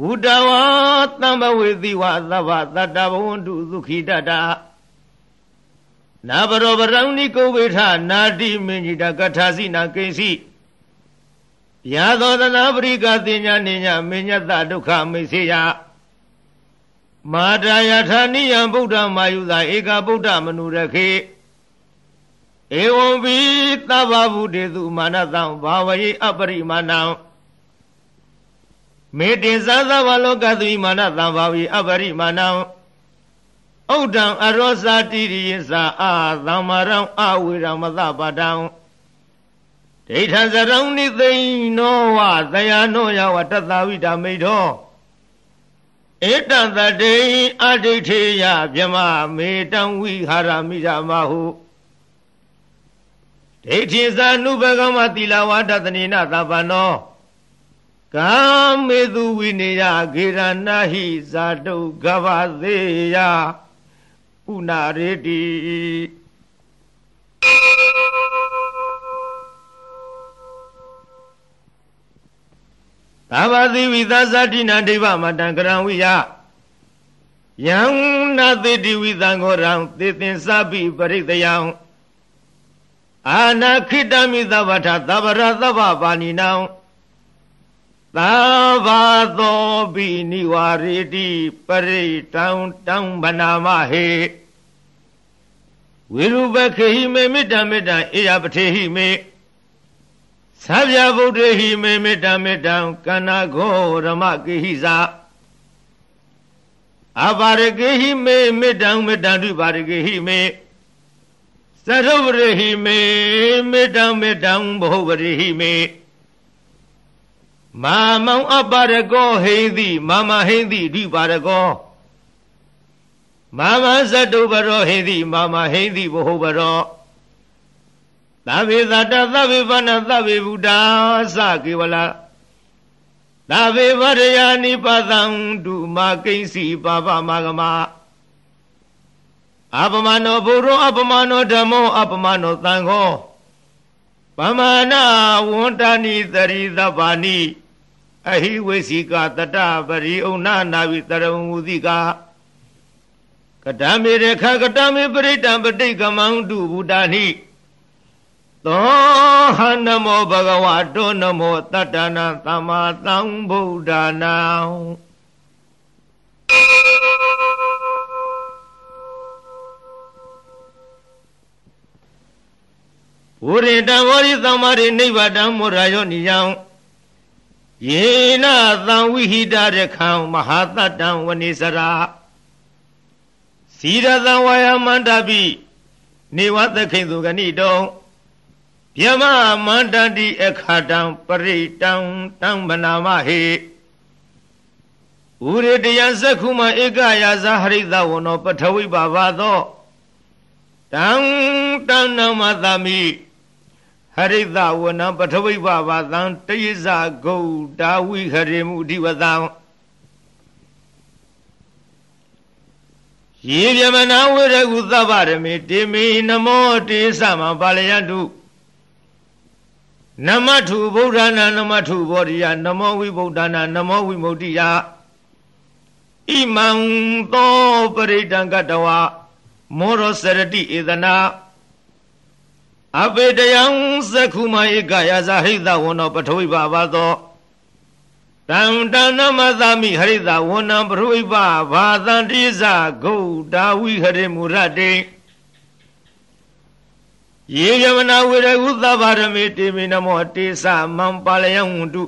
ဝုတဝါတံဘဝေတိဝသဗ္ဗတတ္တဘဝန္တုဒုခိတတနာဘရောပရံနိကုဝေထနာတိမင်ကြီးတကထာစီနာကိဉ္စီယာသောသနာပရိကတင်ညာနေညာမညတဒုက္ခမိစေယ မာတာယထာနိယံဗုဒ္ဓမာယုသာဧကဗုဒ္ဓမနုရခေဧဝံပိသဗ္ဗဗုတေသူမာနတံဘာဝယေအပရိမာဏံမေတ္တေသသဗ္ဗလောကသုမာနတံဘာဝယေအပရိမာဏံဥဒ္ဒံအရောဇာတိရိယသာအာသမ္မာရံအဝေရမသပါတံဒိဋ္ဌံစရံနိသိနောဝသယနောယဝတတဝိဓမိထော ဧတံတတေအဋိဋ္ဌေယမြမမေတံဝိဟာရမိရမဟုဒိဋ္ဌိသနုဘဂမတိလဝါဒသနေနသဗ္ဗနောကာမေသူဝိနေယဂေရဏဟိဇာတုကဗသေးယဥနာရေတိ သာဝတိဝိသသတိနာဒိဗမတံကရံဝိယယံနာတိတိဝိသံဃောရံသေသင်္စပိပရိတယံအာနာခိတမိသဗ္ဗထသဗ္ဗရသဗ္ဗပါဏိနံသဘာသောပိနိဝရေတိပရိတံတံဗနာမဟေဝိရုပခေဟိမေမေတ္တမေတ္တအေယပထေဟိမေ သဗ္ဗဗုဒ္ဓဟိမေမေတ္တမေတ္တကန္နာဂောရမကေဟိဇာအပါရကေဟိမေမေတ္တမေတ္တတုပါရကေဟိမေသရုပရိဟိမေမေတ္တမေတ္တဘောပရိဟိမေမာမောင်အပါရကောဟိသိမာမဟိသိဒီပါရကောမာမဇတုပရောဟိသိမာမဟိသိဘောပရော သဗ္ဗေသတ္တသဗ္ဗေဘာနာသဗ္ဗေဗုဒ္ဓသကေဝလာသဗ္ဗေဝရယာနိပသံဒုမာကိဉ္စီပါပမဂမအပမနောဘုရောအပမနောဓမ္မောအပမနောသံဃောပမာဏဝန္တနိသရိသဗ္ဗာနိအဟိဝေစီကတတပရိဩနာနာဝိတရဝမူတိကာကတမေရခကတမေပရိတံပဋိကမံတုဘုဒ္ဓနိ သောဟနမောဘဂဝတောနမောတတ္တနာသမ္မာသမ္ဗုဒ္ဓနာဝရိတံဝရိသမ္မာရိနိဗ္ဗာတံမောရယောနိယံယေနသံဝိဟိတရခံမဟာတတံဝနိစရာသီရသံဝါယမန္တပိနေဝသခိသုဂဏိတော ယမမန္တတိအခါတံပရိတံတံဗနာမဟေဥရတယသက္ခုမဧကယာဇဟရိတဝနောပထဝိပါဘာသောတံတံနမသမိဟရိတဝနံပထဝိပါဘာသံတယိဇဂௌတာဝိဟရိမှုအဓိဝတံယေဗျမနာဝရကုသဗ္ဗရမေတေမေနမောတေသမပါလယတု နမထုဗုဒ္ဓနာနမထုဘောဓိယနမောဝိဗုဒ္ဓနာနမောဝိမု ക്തി ယဣမံသောပရိဒံကတဝမောရစရတိဧဒနာအပေတယံသက္ခုမဧကယဇဟိတဝနောပထဝိပါပါသောတံတဏမသမိဟရိတဝနံပထဝိပါဘာသန္တိဇဂௌတာဝိဟရိမူရတေ ယေယမနာဝေရဟုသဗ္ဗရမေတေမိနမောတေသမံပါလယံဝန္တု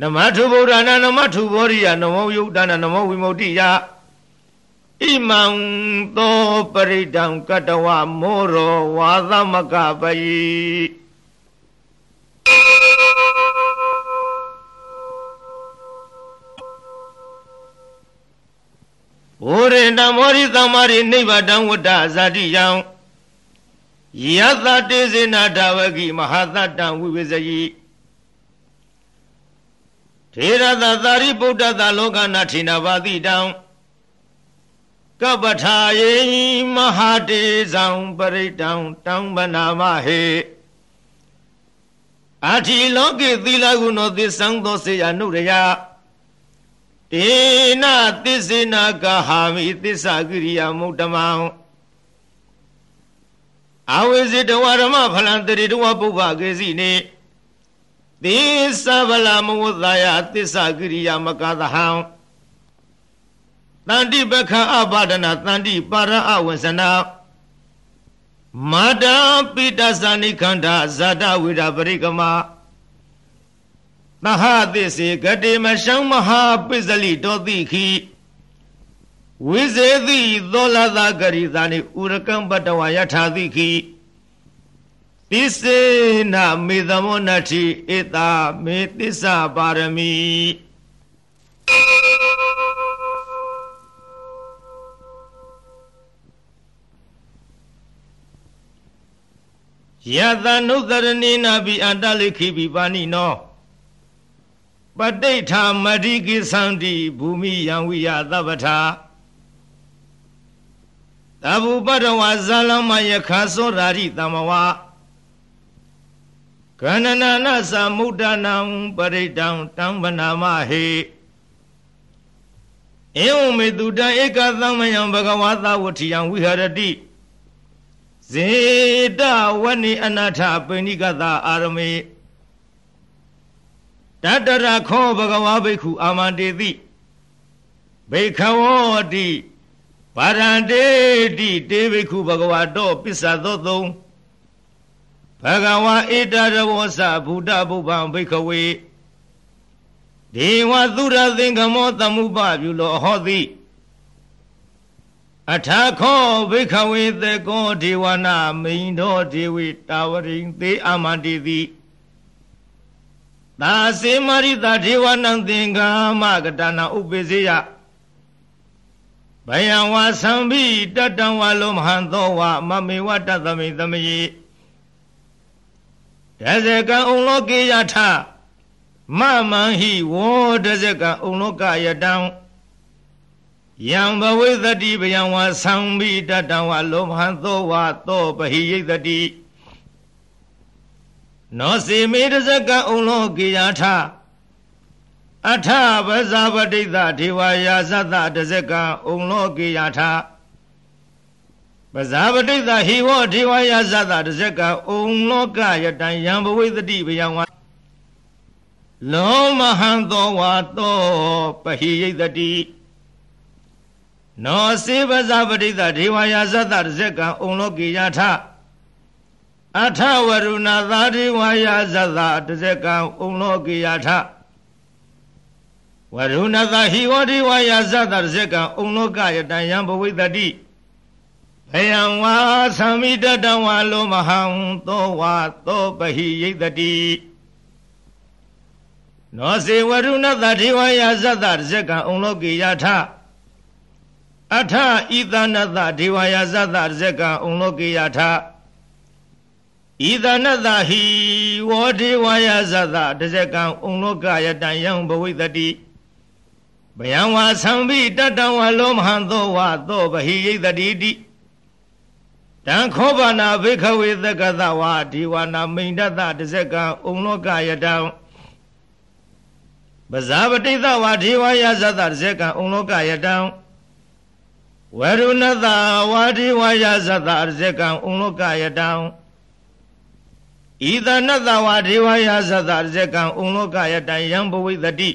နမထုဗုဒ္ဓနာနမထုဘောရိယနမောယုတ်တနာနမောဝိမု ക്തി ယဣမံသောပရိဒံကတဝမောရောဝါသမကပယိဘုရေတမောရိသမ္မာရိနိဗ္ဗာန်ဝတ္တဇာတိယံ ယသတေဇေနာဓဝကိမဟာသတ္တံဝိဝေဇယိထေရသသာရိပုတ္တသလောကနာထိနာပါတိတံကပ္ပထာယေမဟာတေဇံပရိတံတံဗနာမဟေအာတိလောကေသီလဂုဏောသစ္စံသောစေယနုရယတေနသစ္စေနာကဟာမိသစ္စာကိရိယာမုဒ္ဓမံ အဝိဇိတဝရမဖလံတရိတဝပုဗ္ဗကေစီနေသစ္စာဗလာမဝသယသစ္စာကိရိယာမကသဟံတန္တိပခအပါဒနာတန္တိပါရအဝဇနာမာတာပိတသဏိခန္ဓာဇာတဝိရပရိကမသဟသစ္စေဂတိမရှံမဟာပိစလိတောတိခိ ဝိဇေတိသောလသာဂရိသာနိဥရကံပတဝယထာတိခိသစ္စေနမေသမောနတိဧတာမေသစ္စာပါရမီယတနုတရဏိနာဘိအတလိခိပိပါဏိနောပဋိဋ္ဌာမတိကိသန္တိဘူမိယံဝိယသဗ္ဗထာ တဘူပတဝဇာလမယခါသောရာရိတမဝကန္နနာနသမုဒ္ဒနံပရိတံတံဗနာမဟေဧဝမေတုတံဧကသမယံဘဂဝါသဝတိယံဝိဟရတိဇေတဝဏိအနာထပိဏိကသာအာရမေတတရခောဘဂဝါဘိက္ခုအာမန္တေတိဘိခဝောတိ ပါရန္တေတိတေဘိက္ခုဘဂဝါတောပစ္ဆသောသုံးဘဂဝါဧတရဝောသဗုဒ္ဓဘုဗ္ဗံဘိခဝေဒေဝသုရသင်္ကမောသမုပပြုလောဟောတိအထာခောဘိခဝေသေကောဒေဝနာမိန်တော်ဒေဝိတာဝရိံသေအာမန္တိတိသာစေမရိတာဒေဝနံသင်္ကာမကတနာဥပိစေယ ဘယံဝါသံဘိတတံဝါလောမဟံသောဝမမေဝတသမိသမယေတဇကံဥလောကေယထမမံဟိဝောတဇကံဥလောကယတံယံဘဝိသတိဘယံဝါသံဘိတတံဝါလောမဟံသောဝသောပဟိယိတတိနောစေမေတဇကံဥလောကေယထ အထပဇာပတိတဒေဝယာသတတဇကံဥလောကေယထပဇာပတိတဟိဝဒေဝယာသတတဇကံဥလောကယတံယံဘဝိသတိဘယံဝါလောမဟံသောဝါသောပဟိယိတတိနောစေပဇာပတိတဒေဝယာသတတဇကံဥလောကေယထအထဝရုဏသာဒေဝယာသတတဇကံဥလောကေယထ ဝရုဏသဟိဝတိဝါယသတ္တရဇကံဥလောကယတံယံဘဝိတတိဘယံဝါသံမိတတံဝါလောမဟံသောဝါသောပဟိယိတတိနောစေဝရုဏသတိဝါယသတ္တရဇကံဥလောကေယထအထဤသနတဒေဝယာသတ္တရဇကံဥလောကေယထဤသနတဟိဝောဒေဝယာသတ္တရဇကံဥလောကယတံယံဘဝိတတိ ဘယံဝါသံဘိတတံဝလောမဟံသောဝါသောပဟိယိတတိတိတံခောဘာနာဘိခဝေသကသဝါဒီဝနာမိန်တတတဇကံဥလောကယတံပဇာပတိသဝါဒီဝါယဇတတဇကံဥလောကယတံဝရုဏတဝါဒီဝါယဇတတဇကံဥလောကယတံဤသနတဝါဒီဝါယဇတတဇကံဥလောကယတံယံဘဝိတတိ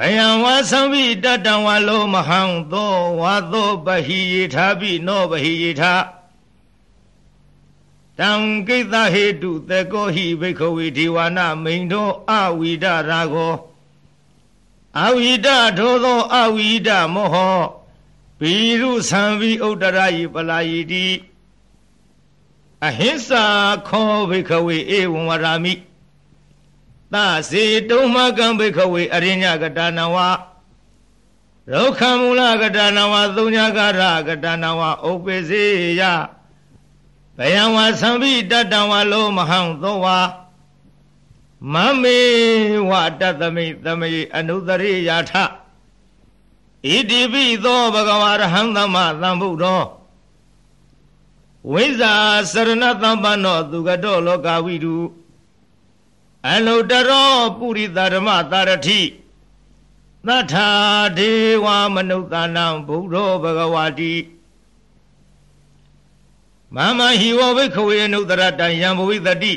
ဘယံဝါသံဘိတတံဝါလောမဟံသောဝါသောပဟိယေထာပိနောပဟိယေထာတံကိတဟေတုသေကောဟိဘိခဝေဒီဝါနမိန်သောအဝိဒရာကောအဝိဒထိုသောအဝိဒမောဟဘီရုသံဘိဥဒ္ဒရာယိပလာယိတိအဟိစ္ဆာခောဘိခဝေဧဝံဝရာမိ သစေတုံမကံဘိခဝေအရိညကတာနဝရုခမူလကတာနဝသုံးညာကရကတာနဝဥပ္ပစေယဘယံဝသံဘိတတံဝလောမဟံသောဝါမမေဝတတမိသမိအနုတရိယာထဣတိပိသောဘဂဝါရဟံသမ္မသမ္ဗုဒ္ဓောဝိဇာစရဏသမ္ပန္နောသူကတောလောကဝိတု အနုတရောပုရိသဓမ္မတာရတိသတ္ထာဒေဝမနုဿာနံဘုရောဘဂဝါတိမမဟိဝဘိခဝေအနုတရတံယံဘဝိတတိ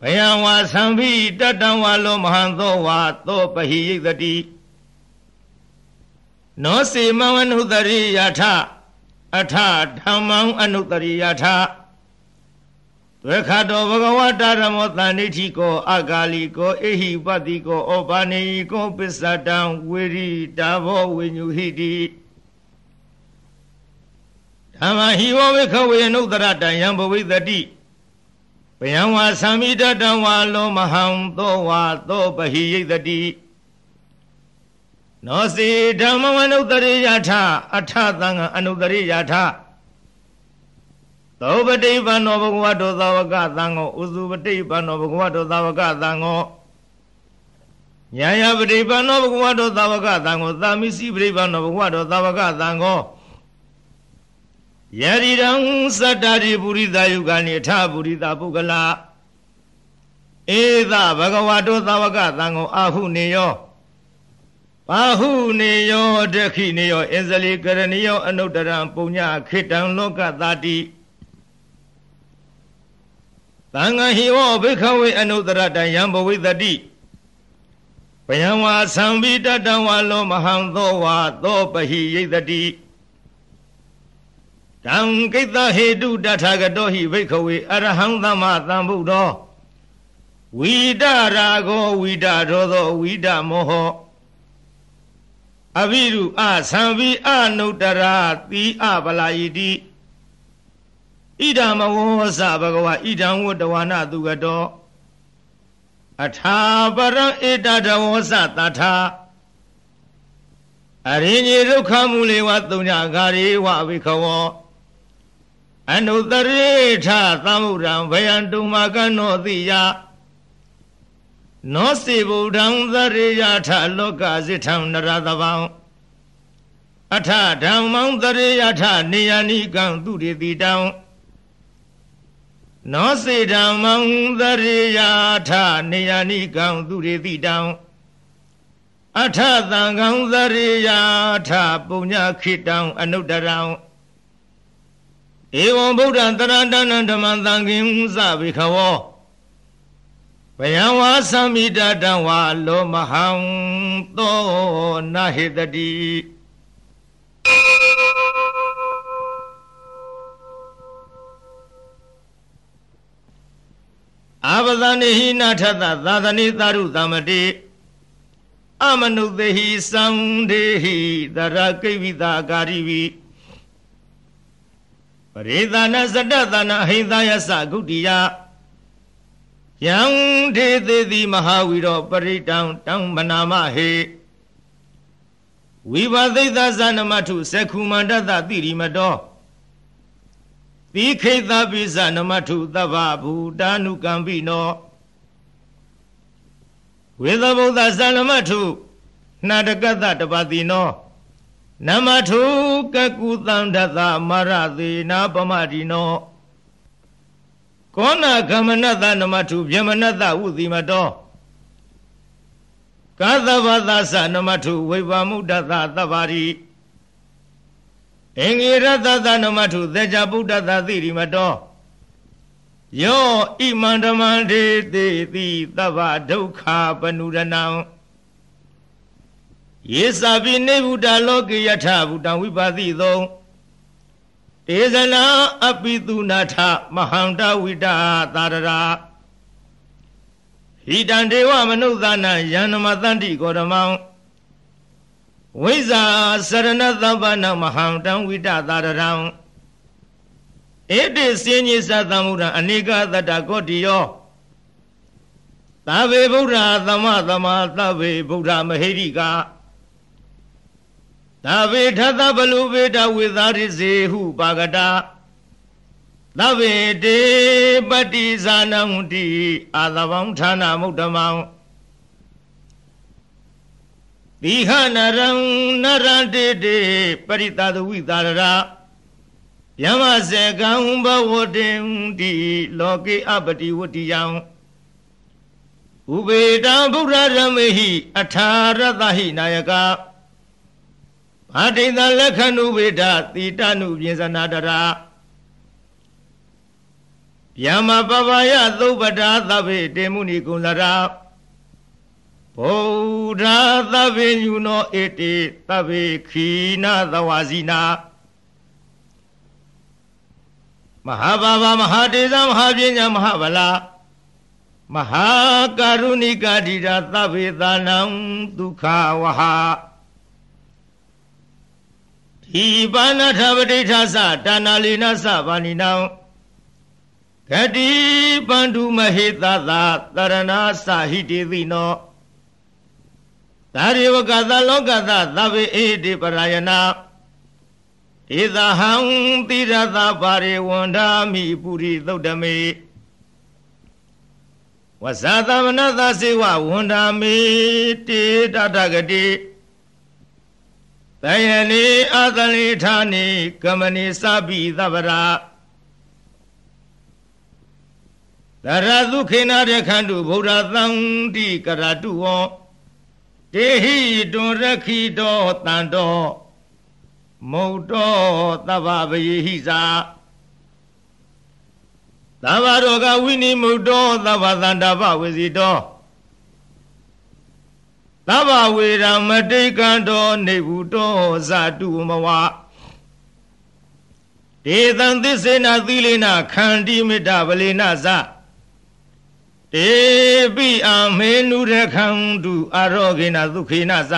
ဘယံဝါသံဘိတတံဝါလောမဟံသောဝါသောပဟိယိတတိနောစေမဝနုတရိယထအထဓမ္မံအနုတရိယထ သွေခတောဘဂဝတာရမောတဏိဋ္ဌိကောအဂါလီကောအေဟိပတိကောဩဘာနေကောပစ္စတံဝေရိတာဘောဝိညုဟိတိဓမ္မဟိဝဝိခဝေနုတရတံယံဘဝိတတိဘယံဝါသံမိတတံဝါလောမဟံသောဝါသောပဟိယိတတိနောစီဓမ္မဝနုတရိယထအထသံဃအနုတရိယထ သောပတိပန္နောဘဂဝတောသာဝကသံဃောဥစုပတိပန္နောဘဂဝတောသာဝကသံဃောညာယပတိပန္နောဘဂဝတောသာဝကသံဃောသာမိစီပတိပန္နောဘဂဝတောသာဝကသံဃောယရိရံသတ္တရိပုရိသယုဂာနိထပုရိသပုဂ္ဂလာဧသဘဂဝတောသာဝကသံဃောအာဟုနေယောဘာဟုနေယောဒခိနေယောအင်ဇလိကရဏီယောအနုတ္တရံပုညခေတံလောကတာတိ သံဃာဟိဝဘိခဝေအနုတရတယံဘဝိတတိဘယံဝါသံပိတတံဝါလောမဟံသောဝါသောပဟိယိတတိတံကိတဟေတုတထာဂတောဟိဘိခဝေအရဟံသမ္မာသမ္ဗုဒ္ဓောဝိဒရာဂောဝိဒရောသောဝိဒမောဟအဘိရုအသံပိအနုတရာတိအပလာယိတိ ဣဒမဝောစဘဂဝဣဒံဝတ္တဝနာသူကတောအထာပရံဣတတဝောစတထာအရင်ကြီးဒုက္ခမူလေဝသုံးညဂါရေဝဝိခဝောအနုတရေထသမုဒံဘယံတုမကနောတိယနောစေဗုဒ္ဓံသရေယထလောကစိထံနရသဗံအထဓမ္မံသရေယထနေယနိကံသူရိတိတံ နောစေဓမ္မံသရေယထနေယနိကံသူရိတိတံအထသံဃံသရေယထပုညခိတံအနုတရံဧဝံဗုဒ္ဓံတရဏတဓမ္မံသံဃင်သဗေခဝောဘယံဝါသမိတတံဝါလောမဟံသောနာဟေတတိ အာပဒနိဟိနာထသသာသနိသာရုသမတိအမနုသေဟိသံဒေဟိတရကိဝိတာကာရိဝိပရိသနာစတ္တသနာဟိသယသဂုတိယယံဒေသေတိမဟာဝီရောပရိတံတံမနာမဟေဝိဘသိသဇနမထုသက္ခုမန္တတတိရိမတော သီခိတပိဇနမထုသဗ္ဗဘူတာနုကံပိနောဝေသဗုဒ္ဓဇနမထုနာတကတတပတိနောနမထုကကုသံဒသမရသေနာပမတိနောကောနာကမနတနမထုဗျမနတဝုတိမတောကာသဗသသနမထုဝိဗမုဒ္ဒသသဗ္ဗရိ အင်္ဂိရတသနမထုသေချာဗုဒ္ဓသသိရိမတောယောဣမန္တမန္တေတိတိသဗ္ဗဒုက္ခပနုရဏံယေသပိနေဗုဒ္ဓလောကေယထဗုဒ္ဓဝိပါတိသောဧဇနာအပိတုနာထမဟန္တဝိတာသာရရာဟိတံဒေဝမနုဿာနယန္နမတန္တိကောဓမံ ဝိဇာစရဏသဗ္ဗနမဟန္တံဝိတာသာရရံဧတိစဉ္ညိသသမုဒ္ဒအနေကသတ္တကောတိယောသဗ္ဗေဗုဒ္ဓသမသမသဗ္ဗေဗုဒ္ဓမဟိရိကာသဗေထသဗလူဗေဒဝေသာရိစေဟုပါကတာသဗေတေပတိဇာနံတိအာသဗံဌာနမုဒ္ဓမံ သီဟနရံနရတေတေပရိသသဝိသာရယမစေကံဘဝတင်တိလောကေအပတိဝတ္တိယံဥပေတံဗုဒ္ဓရမေဟိအထာရတဟိနာယကာဘာတိတလက္ခဏုဝေဒတိတနုပြင်စနာတရာယမပပယသုပတာသဗ္ဗေတေမုနိကုလရာ ဗုဒ္ဓသဗ္ဗေညုနောဧတေသဗ္ဗေခီနာသဝဇိနာမဟာဘာဝမဟာတေဇမဟာပညာမဟာဗလာမဟာကာရုဏိကာဓိတာသဗ္ဗေသာနံဒုက္ခဝဟာဤပါဏထပဋိဌာသတာနာလီနသဗာနိနံဂတိပန္တုမဟေသသာတရဏသဟိတိသိနော သာရိဝကသလောကသသဗ္ဗေအေတိပရယနာဧသဟံတိရသပါရိဝန္ဓာမိပုရိသုတ်တမေဝဇာသမနသစေဝဝန္ဓာမေတေတတဂတိတယနေအသလိဌာနိကမနိသဗ္ဗိသဗ္ဗရာတရသုခေနာရခန္တုဗုဒ္ဓသံတိကရတုဝော တေဟိတွန်ရခိတောတန်တောမုတ်တောသဗ္ဗဗယေဟိသာသဗ္ဗရောဂဝိနိမုတ်တောသဗ္ဗသန္တာပဝေစီတောသဗ္ဗဝေရမတိကံတောနေဘူးတောဇာတုမဝဒေသံသစ္စေနာသီလေနာခန္တီမေတ္တဗလေနာဇ တေပိအမေနုရခန္တုအာရောဂေနဒုခေနဇ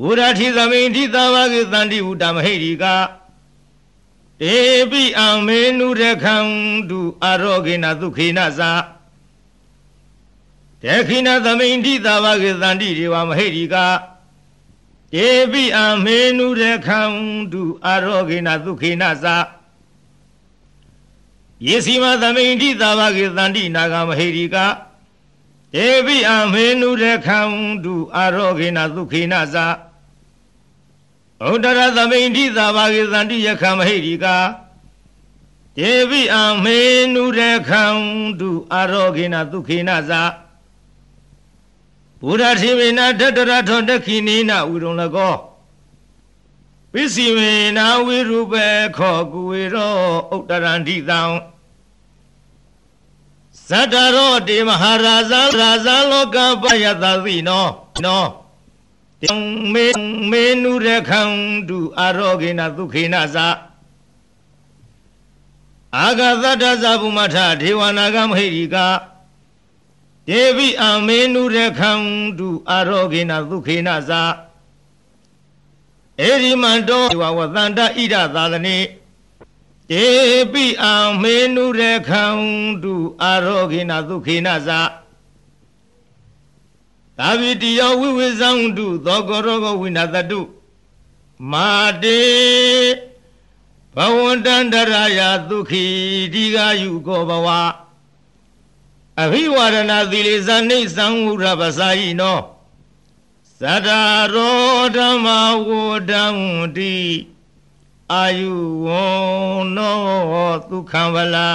ဘုရားထိသမိန်ထိသာဝကေတန္တိဝုတမဟိရိကာတေပိအမေနုရခန္တုအာရောဂေနဒုခေနဇတေခိနသမိန်ထိသာဝကေတန္တိဒေဝမဟိရိကာတေပိအမေနုရခန္တုအာရောဂေနဒုခေနဇ ယေစီမသမိန်တိသာဘကေတန္တိနာဂမဟေရိကာဒေဝိအမေနုရခံတုအာရောဂေနဒုခေနဇာဩဒရသမိန်တိသာဘကေတန္တိယခမဟေရိကာဒေဝိအမေနုရခံတုအာရောဂေနဒုခေနဇာဘုရားထေမေနတတရထောတခိနိနဝိရုံလကောပစ္စည်းမေနာဝိရုပေခောကုဝေရောဥတ္တရန္တိတံ ဇတ္တရောတေမဟာရာဇာရာဇာလောကပယတသိနောနောတံမေမေနုရခံတုအာရောဂေနဒုခေနဇာအာဂသတ္တဇဘုမထဒေဝနာဂမဟိရိကာဒေဝိအမေနုရခံတုအာရောဂေနဒုခေနဇာဧရိမန္တောဝဝသန္တဣဒသာသနေ တေပိအံမေနုရခံတုအာရောဂိနသုခေနဇာသာဝိတိယောဝိဝိဇံတုသောကောရောဂဝိနတတုမာတေဘဝန္တန္တရာယဒုခိဒီဃယုကောဘဝအဘိဝရဏသီလေဇာနိသံဝရပစာယိနောသတ္တရောဓမ္မဝဒံတိ အာယုဝနောဒုက္ခံဝလံ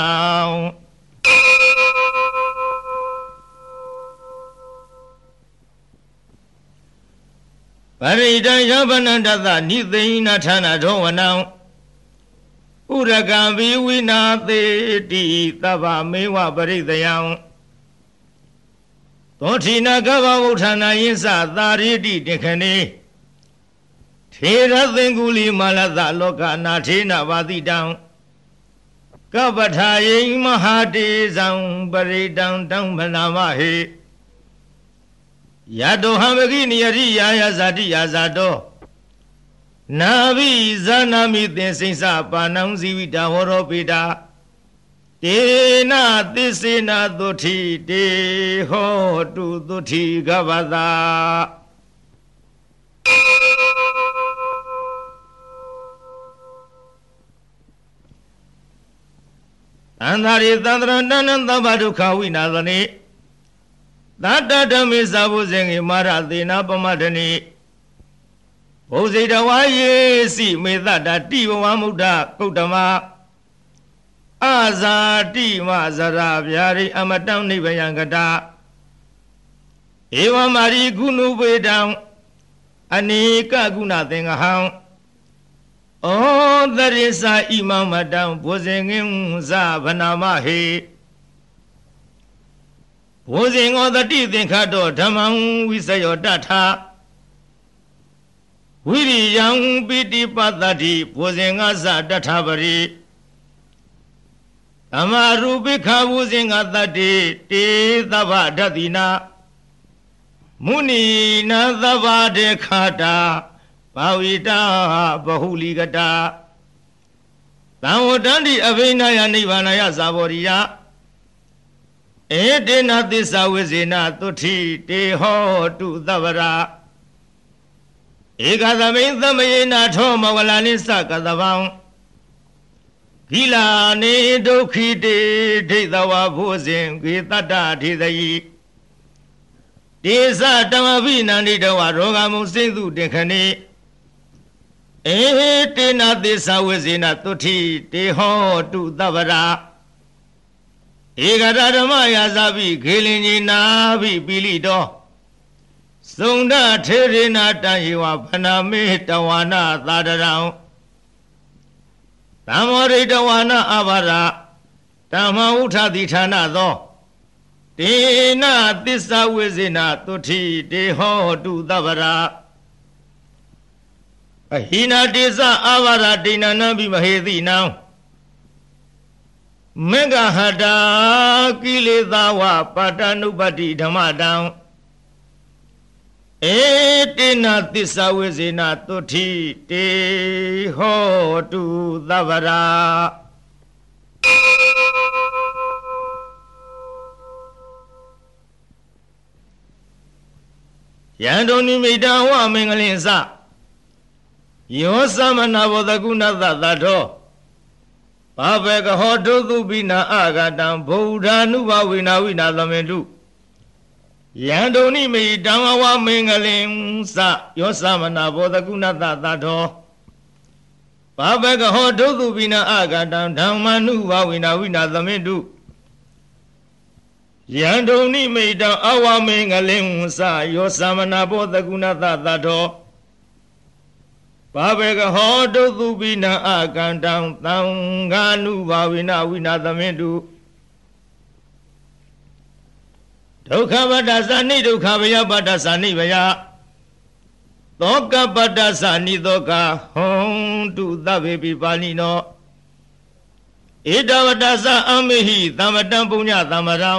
ပရိဒံယဗနန္တသနိသိဏဌာနထောဝနံဥရကံဘိဝိနာသေတိသဗ္ဗမေဝပရိသယံသောထိနာကဗ္ဗဝုဌာနာယင်းစသာရိတိတေခဏေ ထေရသင်္ကူလီမာလသလောကနာထေနဝါတိတံကပ္ပထာယိမဟာတေဇံပရိတံတံမနာမဟေယတောဟံမကိနိယရိယာယဇာတိယာဇာတောနာဘိဇာနာမိသင်စိစပါဏံဇီဝိတာဟောရောပေတာတေနသစ္စေနာသုတိတေဟောတုသုတိကဗ္ဗ တာသန္တာရိသန္တရတဏံသဗ္ဗဒုက္ခဝိနာသနေသတ္တဓမေသာဘုဇင်ေမာရသေနာပမတ္တနိဘုဇိတဝါယေစီမေတ္တတိဘဝမုဒ္ဒကုတ္တမအာဇာတိမဇရာဗျာရိအမတံနိဗ္ဗယံကတာဧဝမာရိကုဏုပေတံအနိကကုဏသင်္ဃဟံ ဩသရိစာဣမမတံဘုဇင်ငင်းဇဗနာမဟေဘုဇင်ောတတိသင်္ခတောဓမ္မံဝိစယောတထာဝိရိယံပိတိပတ္တိဘုဇင်ငါဇတထာပရိသမ္မာရူပိခဝုဇင်္ဂတတ္တိတေသဗ္ဗဓတ္တိနာမုဏီနာသဗ္ဗဒေခတာ ဘာဝိတာဘဟုလိကတာသံဝတ္တန္တိအဘိနာယနိဗ္ဗာနယဇာဘောရိယဧတေနသစ္စာဝိဇေနသုတိတေဟောတုသဗ္ဗရာဧကသမိန်သမယေနာထောမဝလာနိစ္စကသဗံဂိလာနေဒုက္ခိတေဒိဋ္ဌဝဘုဇင်ဂေတတ္တထေသယိတေသတမဘိနန္တိတဝရောဂမုစိမ့်သူတေခဏိ အေတေနသစ္စာဝိဇေနသုတိတေဟောတုသဗ္ဗရာဧကရဓမ္မယာဇာပိခေလင်ကြီးနာဘိပိလိတောသုန္ဒထေရေနာတံယေဝဖနာမေတဝါနာသာဒရံသံမောရိတဝါနအဘာရဓမ္မဥထတိဌာနသောတေနသစ္စာဝိဇေနသုတိတေဟောတုသဗ္ဗရာ အဟိနာတေသအာဘာရဒိဏနံပိမဟေတိနံမေဃဟတာကိလေသာဝပါတနုပတ္တိဓမ္မတံဧတေနသစ္စာဝိဇေနသုတိတေဟောတုသဗ္ဗရာယံတုန်နိမိတံဝမင်္ဂလင်စ ယောသမနာဘောတကုဏသတတောဘာဘေကဟောတုသုပိနာအာဂတံဗုဒ္ဓ ानु ဘဝိနာဝိနာသမင်တုယံတုန်နိမိတံဝမင်္ဂလင်စယောသမနာဘောတကုဏသတတောဘာဘေကဟောတုသုပိနာအာဂတံဓမ္မ ानु ဘဝိနာဝိနာသမင်တုယန္တုန်နိမိတံအဝမေငလင်စယောသမနာဘောတကုဏသတတော ဘာဘေကဟောတုသုပိနံအကန္တံသံဃာနုဘာဝိနဝိနာသမင်တုဒုက္ခပတ္တသနိဒုက္ခဘယပတ္တသနိဘယသောကပတ္တသနိသောကဟွန်တုသဗ္ဗေပိပါဏိနောဧတဝတ္တသအမေဟိသမ္မတံပုညသမ္မရံ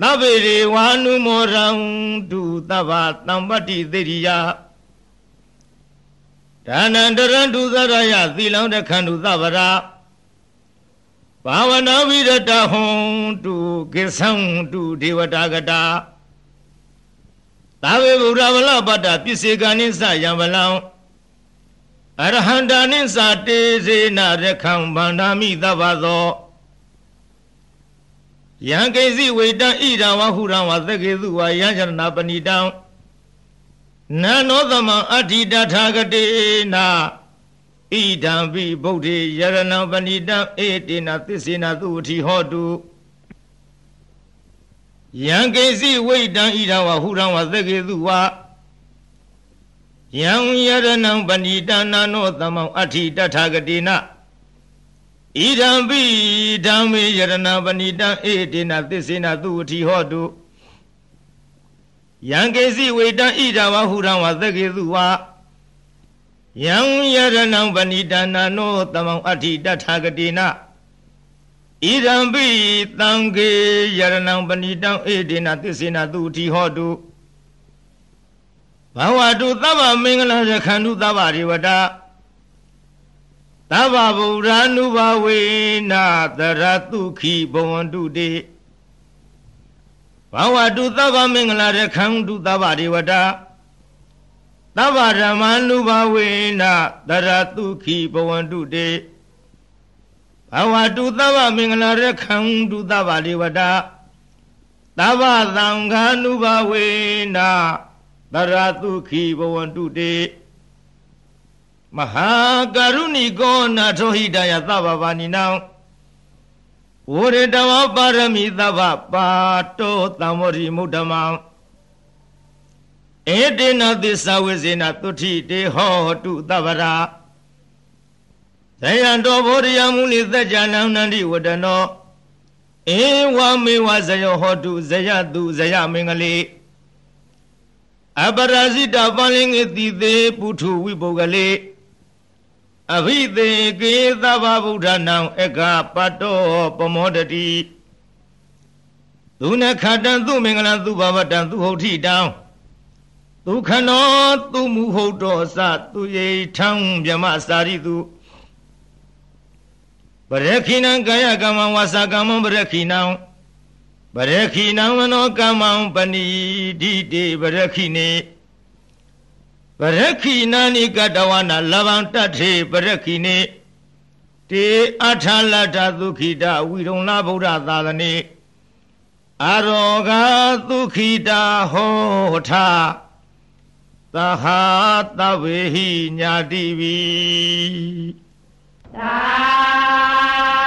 သဗ္ဗေရေဝါနုမောရံတုသဗ္ဗတံပတ္တိသေရိယ ဒါနန္တရံတုသရယသီလံတခန္တုသဗ္ဗရာဘာဝနာဝိရတဟွန်တုကိသံတုဒေဝတာကတာသာဝေဗုဒ္ဓဗလပတ္တပစ္စေကနိသယံဗလံအရဟန္တာနိသတေစေနရခံဗန္ဓာမိသဗ္ဗသောယံကိစီဝေတံဣဒံဝဟုရံဝသကေသူဝယံချရဏပဏိတံ နနောသမံအဋ္ဌိတထာဂတေနာဣဒံပိဗုဒ္ဓေယရဏံပဏိတံဧတေနသစ္စေနသုဝတိဟောတုယံကိစီဝိတံဣဒံဝဟုရံဝသကေသူဝယံယရဏံပဏိတံနာနောသမံအဋ္ဌိတထာဂတေနာဣဒံပိဓမ္မေယရဏပဏိတံဧတေနသစ္စေနသူဝတိဟောတု ယံကေစီဝေတံဣဒဝဟုရံဝသကေသူဝယံယရဏံပဏိတနာနောတမောအဋ္ဌိတထာဂတိနာဣဒံပိသံဃေယရဏံပဏိတံဧတေနသစ္စေနသူဝတိဟောတုဘဝတုသဗ္ဗမင်္ဂလရခန္တုသဗ္ဗရေဝတာသဗ္ဗဗုဒ္ဓ ानु ဘဝေနာတရတုခိဘဝန္တုတေ ဘဝတုသဗ္ဗမင်္ဂလာရခံတုသဗ္ဗဒေဝတာသဗ္ဗဓမ္မာနုဘဝေနာတရတုခိဘဝန္တုတေဘဝတုသဗ္ဗမင်္ဂလာရခံတုသဗ္ဗဒေဝတာသဗ္ဗသံဃာနုဘဝေနာတရတုခိဘဝန္တုတေမဟာကရုဏီကောနာထောဟိတယသဗ္ဗဗာနိနံ ဝရတဝပါရမီသဗ္ဗပါတောသံမောရိမုဒ္ဓမံဧတေနသစ္စာဝိဇေနသုတိတေဟောတုသဗ္ဗရာဇယံတော်ဘောရိယမူလိသัจ jana နန္တိဝတနောဧဝမေဝဇယောဟောတုဇယတုဇယမင်္ဂလိအပရာဇိတပန္လင်္ဂတိသေးပုထုဝိပုဂ္ဂလေ အဘိသေကေသဗ္ဗဗုဒ္ဓနံအကပတ္တောပမောတတိသူနခတံသူမင်္ဂလံသူဘဝတံသူဟုတ်ထိတံသူခနောသူမူဟုတ်တော်စသူယေထံမြမစာရိတုပရခိဏံကာယကမ္မဝါစာကမ္မပရခိဏံပရခိဏံမနောကမ္မံပဏိဒိတေပရခိနေ ပရခိနာနိကတဝနာလဗံတထေပရခိနေတေအထလတ္ထဒုခိတဝိရုံလဗုဒ္ဓသာသနေအရောဂဒုခိတဟောထသဟာတဝေဟိညာတိဝီသာ